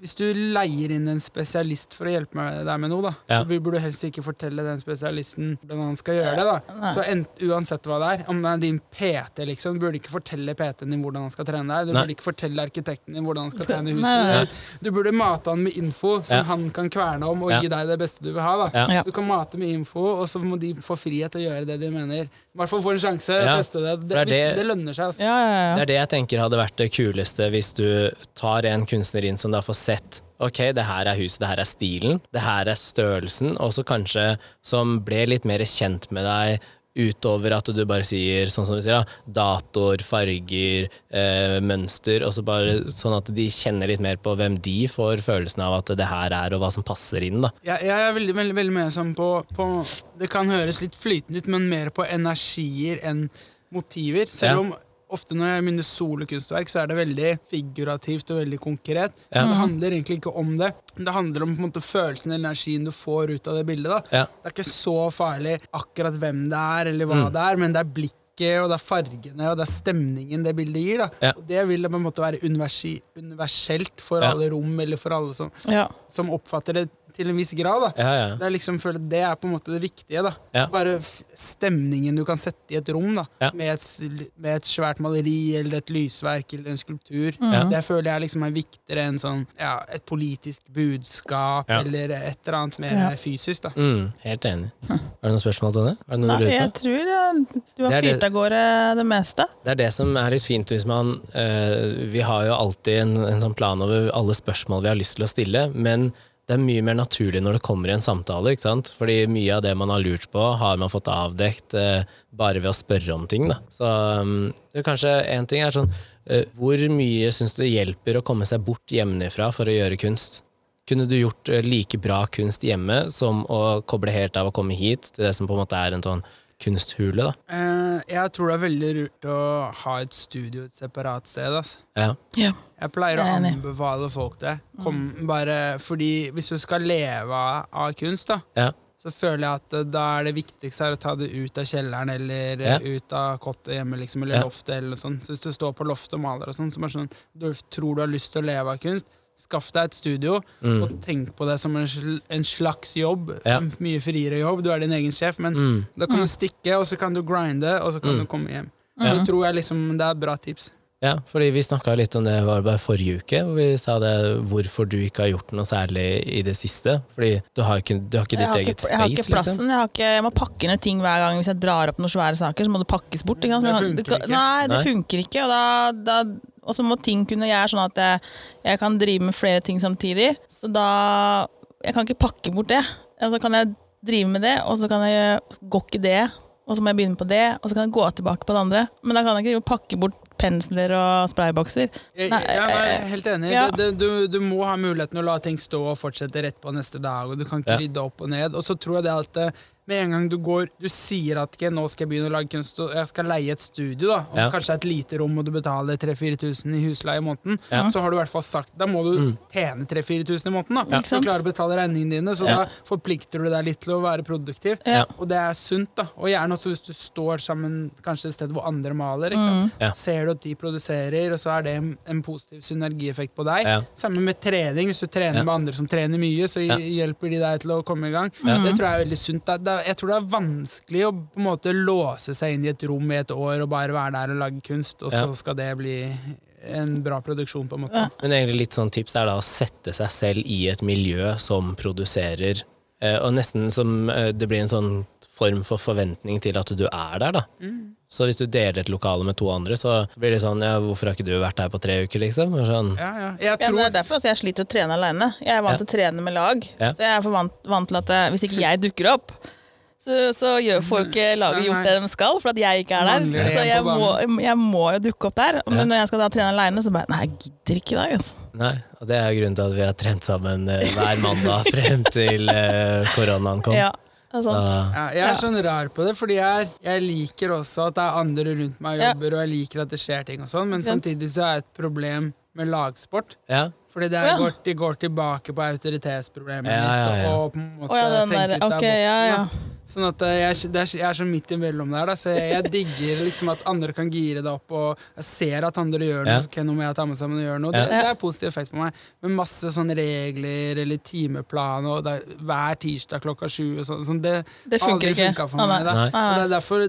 Hvis du leier inn en spesialist for å hjelpe deg med noe, da, Ja. så burde du helst ikke fortelle den spesialisten hvordan han skal gjøre det. da Nei. Så en, Uansett hva det er, om det er din PT, liksom, du burde ikke fortelle PT-en din hvordan han skal trene deg. Du Nei. burde ikke fortelle arkitekten din hvordan han skal (laughs) trene huset ditt. Du burde mate han med info som Ja. han kan kverne om og Ja. gi deg det beste du vil ha. da Ja. Ja. Du kan mate med info, og så må de få frihet til å gjøre det de mener. I hvert fall få en sjanse, Ja, teste det. Det, det hvis, det- det lønner seg. Altså. Ja, ja, Det er det jeg tenker hadde vært det kuleste hvis du tar en kunstner inn som da får sett Ok, det her er huset, det her er stilen, det her er størrelsen, og så kanskje som ble litt mer kjent med deg utover at du bare sier sånn som du sier, da, datoer, farger, eh, mønster, og så bare sånn at de kjenner litt mer på hvem de får følelsen av at det her er, og hva som passer inn. da. Jeg, jeg er veldig veldig, veldig med sånn på, på Det kan høres litt flytende ut, men mer på energier enn motiver. Selv Ja. Ofte når jeg minner solokunstverk, så er det veldig figurativt og veldig konkret. Ja. Men det handler egentlig ikke om det. Det handler om på en måte følelsen og energien du får ut av det bildet. da. Ja. Det er ikke så farlig akkurat hvem det er, eller hva Mm. det er, men det er blikket, og det er fargene og det er stemningen det bildet gir. da. Ja. Og Det vil på en måte være universelt for Ja. alle rom, eller for alle som, ja. som oppfatter det til en viss grad. da. Ja, ja. Det er liksom, føler det er på en måte det viktige. da. Ja. Bare stemningen du kan sette i et rom, da. Ja. Med, et, med et svært maleri eller et lysverk eller en skulptur. Mm. Det føler jeg liksom er viktigere enn sånn, ja, et politisk budskap Ja. eller et eller annet mer Ja. fysisk. da. Mm, helt enig. Er det noen spørsmål, til Er det noe Nei, du lurer jeg tror eh, du har fyrt av gårde det meste. Det er det som er litt fint hvis man eh, Vi har jo alltid en, en sånn plan over alle spørsmål vi har lyst til å stille, men det er mye mer naturlig når det kommer i en samtale. ikke sant? Fordi mye av det man har lurt på, har man fått avdekt eh, bare ved å spørre om ting. da. Så um, kanskje en ting er sånn eh, Hvor mye syns du det hjelper å komme seg bort hjemmefra for å gjøre kunst? Kunne du gjort eh, like bra kunst hjemme som å koble helt av å komme hit til det som på en måte er en sånn kunsthule? da? Uh, jeg tror det er veldig lurt å ha et studio et separat sted. altså. Ja. Ja. Jeg pleier å anbefale folk det. Kom bare, fordi hvis du skal leve av, kunst, da, Ja. så føler jeg at eh, da er det viktigste er å ta det ut av kjelleren eller eh, Ja. ut av kottet hjemme, liksom, eller Ja. loftet. eller noe sånt. Så hvis du står på loftet og maler, og sånn, så bare sånn, du tror du har lyst til å leve av kunst, skaff deg et studio, Mm. og tenk på det som en, slags jobb. Ja. En mye friere jobb. Du er din egen sjef, men Mm. da kan du stikke, og så kan du grinde, og så kan Mm. du komme hjem. Ja. Det tror jeg liksom, det er bra tips. Ja, fordi vi snakka litt om det var det bare forrige uke, hvor vi sa det hvorfor du ikke har gjort noe særlig i det siste. Fordi du har ikke, du har ikke ditt har eget ikke, jeg har ikke space, liksom. Jeg, har ikke, jeg må pakke ned ting hver gang hvis jeg drar opp noen svære saker. Så må det pakkes bort. Ikke sant? Det funker ikke. Nei, det funker ikke. Og, da, da, og så må ting kunne gjøre sånn at jeg, jeg kan drive med flere ting samtidig. Så da Jeg kan ikke pakke bort det. Så så kan jeg drive med det, og så kan jeg gå ikke det. Og så må jeg begynne på det, og så kan jeg gå tilbake på det andre. Men da kan jeg ikke pakke bort pensler og spraybokser. Jeg, Nei, jeg, jeg er helt enig. ja. Det, det, du, du må ha muligheten å la ting stå og fortsette rett på neste dag. Og du kan ikke Ja. rydde opp og ned. Og så tror jeg det at eh, med en gang du går Du sier at ikke, nå skal jeg begynne å lage kunst, og jeg skal leie et studio, da. Og Ja. kanskje et lite rom, og du betaler 3000-4000 i husleie i måneden. Ja. Så har du i hvert fall sagt Da må du tjene 3000-4000 i måneden, da. Ja. Du klarer å betale regningene dine. Så da forplikter du deg litt til å være produktiv. Og det er sunt, da. Og gjerne også hvis du står sammen kanskje et sted hvor andre maler. Sant? Ja. Ser du at de produserer, og så er det en, en positiv synergieffekt på deg. Ja. Samme med trening. Hvis du trener med andre som trener mye, så hjelper de deg til å komme i gang. Det tror jeg er veldig sunt. Det, det, jeg tror det er vanskelig å på en måte låse seg inn i et rom i et år og bare være der og lage kunst, og så Ja. skal det bli en bra produksjon, på en måte. Men egentlig litt sånn tips er da å sette seg selv i et miljø som produserer, eh, og nesten som eh, det blir en sånn form for forventning til at du er der, da. Så hvis du deler et lokale med to andre, så blir det sånn ja, hvorfor har ikke du vært her på tre uker, liksom? Sånn, Ja, ja. Jeg Ja, det er derfor jeg sliter å trene alene. Jeg er vant Ja. til å trene med lag. Ja. Så jeg er for vant, vant til at eh, hvis ikke jeg dukker opp, så, så gjør, får jo ikke laget gjort det de skal, for at jeg ikke er der. Så jeg må, jeg må jo dukke opp der. Men når jeg skal da trene aleine, så bare Nei, jeg gidder ikke i dag. Altså. Nei, og det er grunnen til at vi har trent sammen eh, hver mandag (laughs) frem til eh, koronaen kom. Ja, sant. Ja, Jeg er sånn rar på det, fordi jeg, jeg liker også at det er andre rundt meg og Ja. og jeg liker at det skjer ting og sånn, men samtidig så er det et problem med lagsport. ja. Fordi det går, de går tilbake på autoritetsproblemet Ja, ja, mitt, og på en måte Å ja, den tenke der, ut av ok, boksen. Sånn at eh, jeg, det er, jeg er så midt imellom der, da, så jeg, jeg digger liksom at andre kan gire det opp, og jeg ser at andre gjør noe, Ja. så må jeg ta med sammen og gjøre noe. Ja. Det, det er positiv effekt på meg. Med masse sånne regler eller timeplan, og det er, hver tirsdag klokka sju og sånn, sånn det, Det har funker aldri ikke. funka for meg. Da. Og det er derfor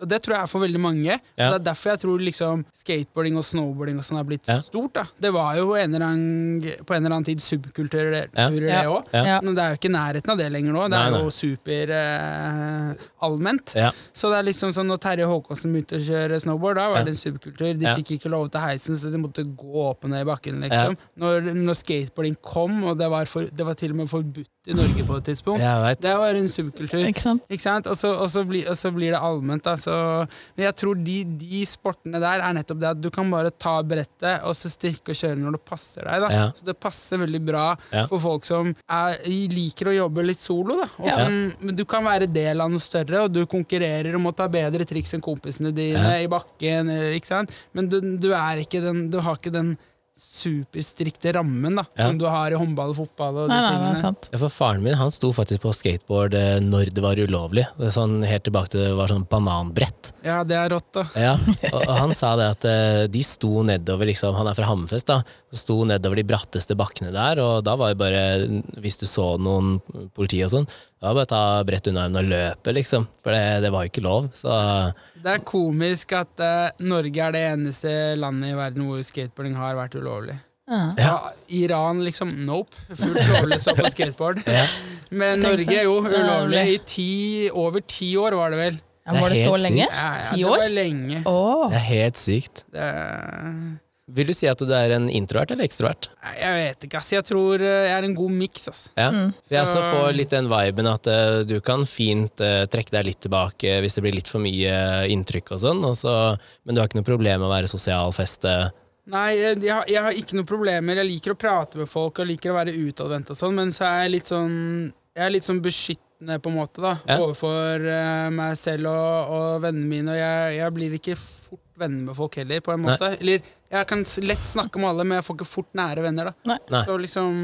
og det tror jeg er for veldig mange. Og Det er derfor jeg tror liksom skateboarding og snowboarding og sånn har blitt Ja. stort. da Det var jo en eller annen, på en eller annen tid subkulturer, Ja. det Ja. òg. Ja. Ja. Men det er jo ikke nærheten av det lenger nå. Det Nei, er nei. jo super eh, allment. Ja. Så det er liksom sånn når Terje Håkonsen begynte å kjøre snowboard, da var Ja. det en subkultur. De Ja. fikk ikke lov til heisen, så de måtte gå opp og ned i bakken. liksom når, når skateboarding kom, og det var, for, det var til og med forbudt i Norge på et tidspunkt, det var en subkultur. Ikke sant? Ikke sant? Og så, og så, blir, og så blir det allment. Da. Så, men jeg tror de, de sportene der er nettopp det at du kan bare ta brettet og så strikke og kjøre når det passer deg. Da. Ja. Så det passer veldig bra Ja. for folk som er, liker å jobbe litt solo. Da. Og som, men du kan være del av noe større, og du konkurrerer om å ta bedre triks enn kompisene dine Ja. i bakken. Ikke sant? Men du, du, er ikke den, du har ikke den superstrikte rammen da, Ja. som du har i håndball og fotball. Og de Nei, nei, det sant. Ja, for faren min han sto faktisk på skateboard eh, når det var ulovlig. Det sånn, helt tilbake til det var sånn bananbrett. Ja, det er rått, da. Ja, og, og han sa det at eh, de sto nedover, liksom, han er fra Hammerfest, da, sto nedover de bratteste bakkene der, og da var det bare, hvis du så noen politi og sånn, det var bare å ta brett unna armen og løpe, liksom, for det, det var jo ikke lov, så Det er komisk at uh, Norge er det eneste landet i verden hvor skateboarding har vært ulovlig. Ja. Ja. Iran, liksom, nope. Fullt lovlig å stå på (laughs) skateboard. ja. Men Norge er jo er ulovlig i ti, over ti år, var det vel. Ja, Det er var det så lenge? Ti Ja, ja, Ti det var lenge. Oh. det er helt sykt. Det, Vil du si at du er en introvert eller ekstrovert? Jeg vet ikke, ass. Jeg tror eh, jeg er en god miks, ass. Ja. Mm. Jeg også får litt den viben at uh, du kan fint uh, trekke deg litt tilbake hvis det blir litt for mye inntrykk og sånn, og så- men du har ikke noe problem med å være sosial, feste Nei, jeg, jeg har ikke noen problemer. Jeg liker å prate med folk og liker å være utadvendt og sånn, men så er jeg litt sånn Jeg er litt sånn beskyttende, på en måte, da, Ja. overfor uh, meg selv og, og vennene mine. Og jeg, jeg blir ikke fort venner med folk heller, på en Nei. måte. Eller jeg kan lett snakke med alle, men jeg får ikke fort nære venner, da. Nei. Så liksom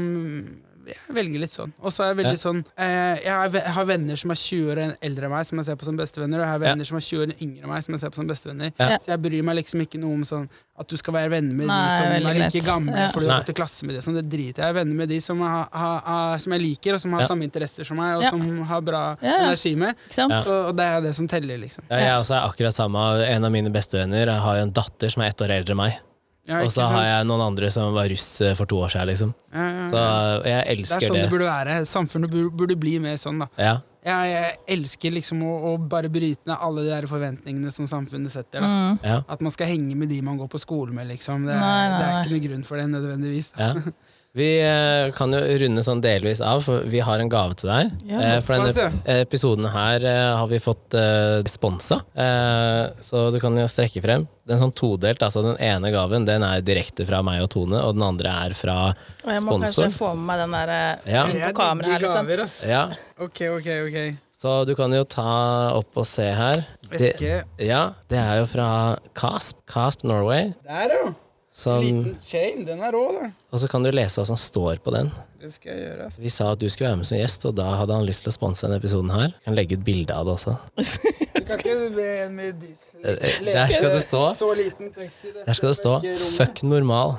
jeg velger litt sånn. Og så er jeg veldig Ja. sånn eh, jeg, har, venner som er 20 år eldre enn meg, som jeg ser på som bestevenner, og jeg har Ja. venner som er 20 år yngre enn meg, som jeg ser på som bestevenner. Ja. Så jeg bryr meg liksom ikke noe om sånn at du skal være venner med Nei, de som er like gamle, Ja. for du har gått i klasse med det, Sånn, det driter jeg i. Jeg er venner med de som, har, har, har, som jeg liker, og som har Ja. samme interesser som meg, og Ja. som har bra Ja, ja. energi med. Ikke sant? Ja. Så, og det er det som teller, liksom. Ja, jeg også er akkurat samme. En av mine bestevenner har jo en datter som er ett år eldre enn meg. Ja, Og så har sant? jeg noen andre som var russ eh, for to år siden, liksom. Ja, ja, Så jeg elsker Det er sånn det. det burde være. Samfunnet burde, burde bli mer sånn, da. Ja. Jeg, jeg elsker liksom å, å bare bryte ned alle de der forventningene som samfunnet setter. Da. Mm. Ja. At man skal henge med de man går på skole med, liksom. Det, er- Nei, nei, det er ikke noen grunn for det, nødvendigvis. (laughs) Vi eh, kan jo runde sånn delvis av, for vi har en gave til deg. Ja, Eh, for denne såpass, episoden her eh, har vi fått eh, sponsa, eh, så du kan jo strekke frem. Den sånn todelt, altså den ene gaven den er direkte fra meg og Tone, og den andre er fra Og jeg må sponsor. kanskje få med meg den der eh, Ja. Jeg på kameraet her, liksom. gaver, ass. Ja, Ok, ok, ok. så du kan jo ta opp og se her. Det, Eske. ja, det er jo fra Casp, Casp Norway. Der, ja. Som, Liten chain. Den er rå, da. og så kan du lese hva som står på den. Det skal jeg gjøre. ass. Vi sa at du skulle være med som gjest, og da hadde han lyst til å sponse denne episoden her. Kan legge ut bilde av det også. Kan ikke be en med diesel (laughs) Eh, Der skal det stå. Så liten tekst i dette Der skal det stå 'fuck normal'.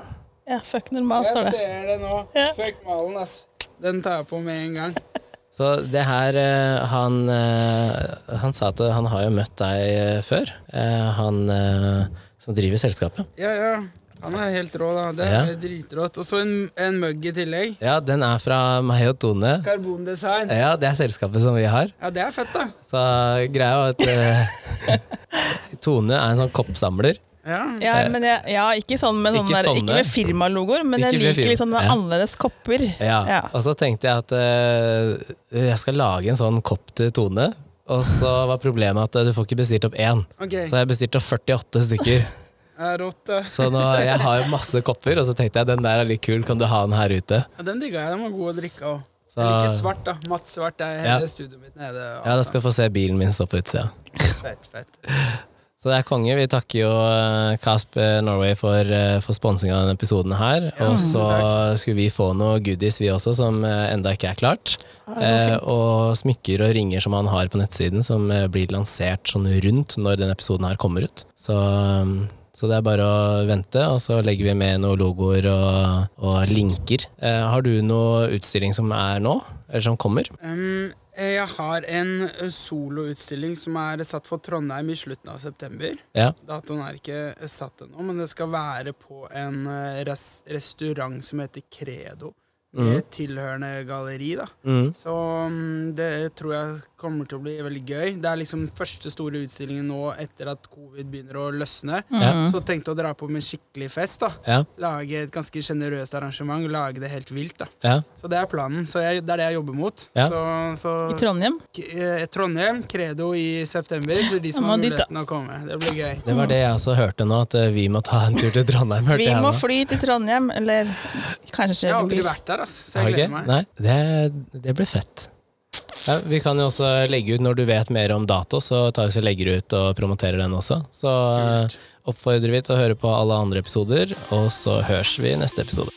Ja, fuck normal, står Jeg ser det nå. Ja. Fuck malen, ass. Den tar jeg på med en gang. (laughs) Så det her eh, Han, eh, han sa at han har jo møtt deg eh, før. Eh, Han eh, som driver selskapet. Ja, ja. Han er helt rå, da. Det Ja. er dritrått. Og så en, en mugg i tillegg. Ja, den er fra meg og Tone. Karbondesign. Ja, det er selskapet som vi har. Ja, det er fett, da. Så greia var at eh, (laughs) Tone er en sånn koppsamler. Ja. Ja, men jeg, ja, ikke sånn med, sånne Ikke sånne. ikke med firmalogoer, men Ikke jeg liker firma- sånn med ja. annerledes kopper. Ja. Ja. Og så tenkte jeg at uh, jeg skal lage en sånn kopp til Tone. Og så var problemet at uh, du får ikke bestilt opp én. Okay. Så jeg bestilte opp 48 stykker. (laughs) Ja, rått. Så nå, jeg har masse kopper, og så tenkte jeg den der er litt kul, kan du ha den her ute? Ja, den digga jeg. Den var god å drikke òg. Så, Jeg liker svart, da. Matt svart. Er Ja. hele studioet mitt nede. og- ja, da skal du få se bilen min stå på utsida. Fett, fett. (laughs) Så det er konge. Vi takker jo eh, Casp eh, Norway for, for sponsing av denne episoden her. Ja, og så takk. skulle vi få noe goodies, vi også, som eh, enda ikke er klart. Ja, Eh, og smykker og ringer som han har på nettsiden, som eh, blir lansert sånn rundt når denne episoden her kommer ut. Så, så det er bare å vente, og så legger vi med noen logoer og, og linker. Eh, har du noe utstilling som er nå, eller som kommer? Um, jeg har en soloutstilling som er satt for Trondheim i slutten av september. Ja. Datoen er ikke satt ennå, men det skal være på en res restaurant som heter Credo. Med tilhørende galleri, da. Mm. Så um, det tror jeg kommer til å bli veldig gøy. Det er liksom første store utstillingen nå etter at covid begynner å løsne. Mm. Så tenkte å dra på med en skikkelig fest. da Ja. Lage et ganske sjenerøst arrangement. Lage det helt vilt. da ja. Så det er planen. Så jeg, Det er det jeg jobber mot. Ja. Så, så I Trondheim. K- eh, Trondheim, Credo i september, for de som har muligheten å komme. Det blir gøy. Det var det jeg også hørte nå, at eh, vi må ta en tur til Trondheim. hørte Vi jeg må nå. fly til Trondheim, eller kanskje Jeg har aldri vært der, ass, så jeg gleder meg. Nei, det, det blir fett. Ja, vi kan jo også legge ut når du vet mer om dato, så tar vi så legger ut og promoterer den også. Så eh, Kult. oppfordrer vi til å høre på alle andre episoder, og så høres vi i neste episode.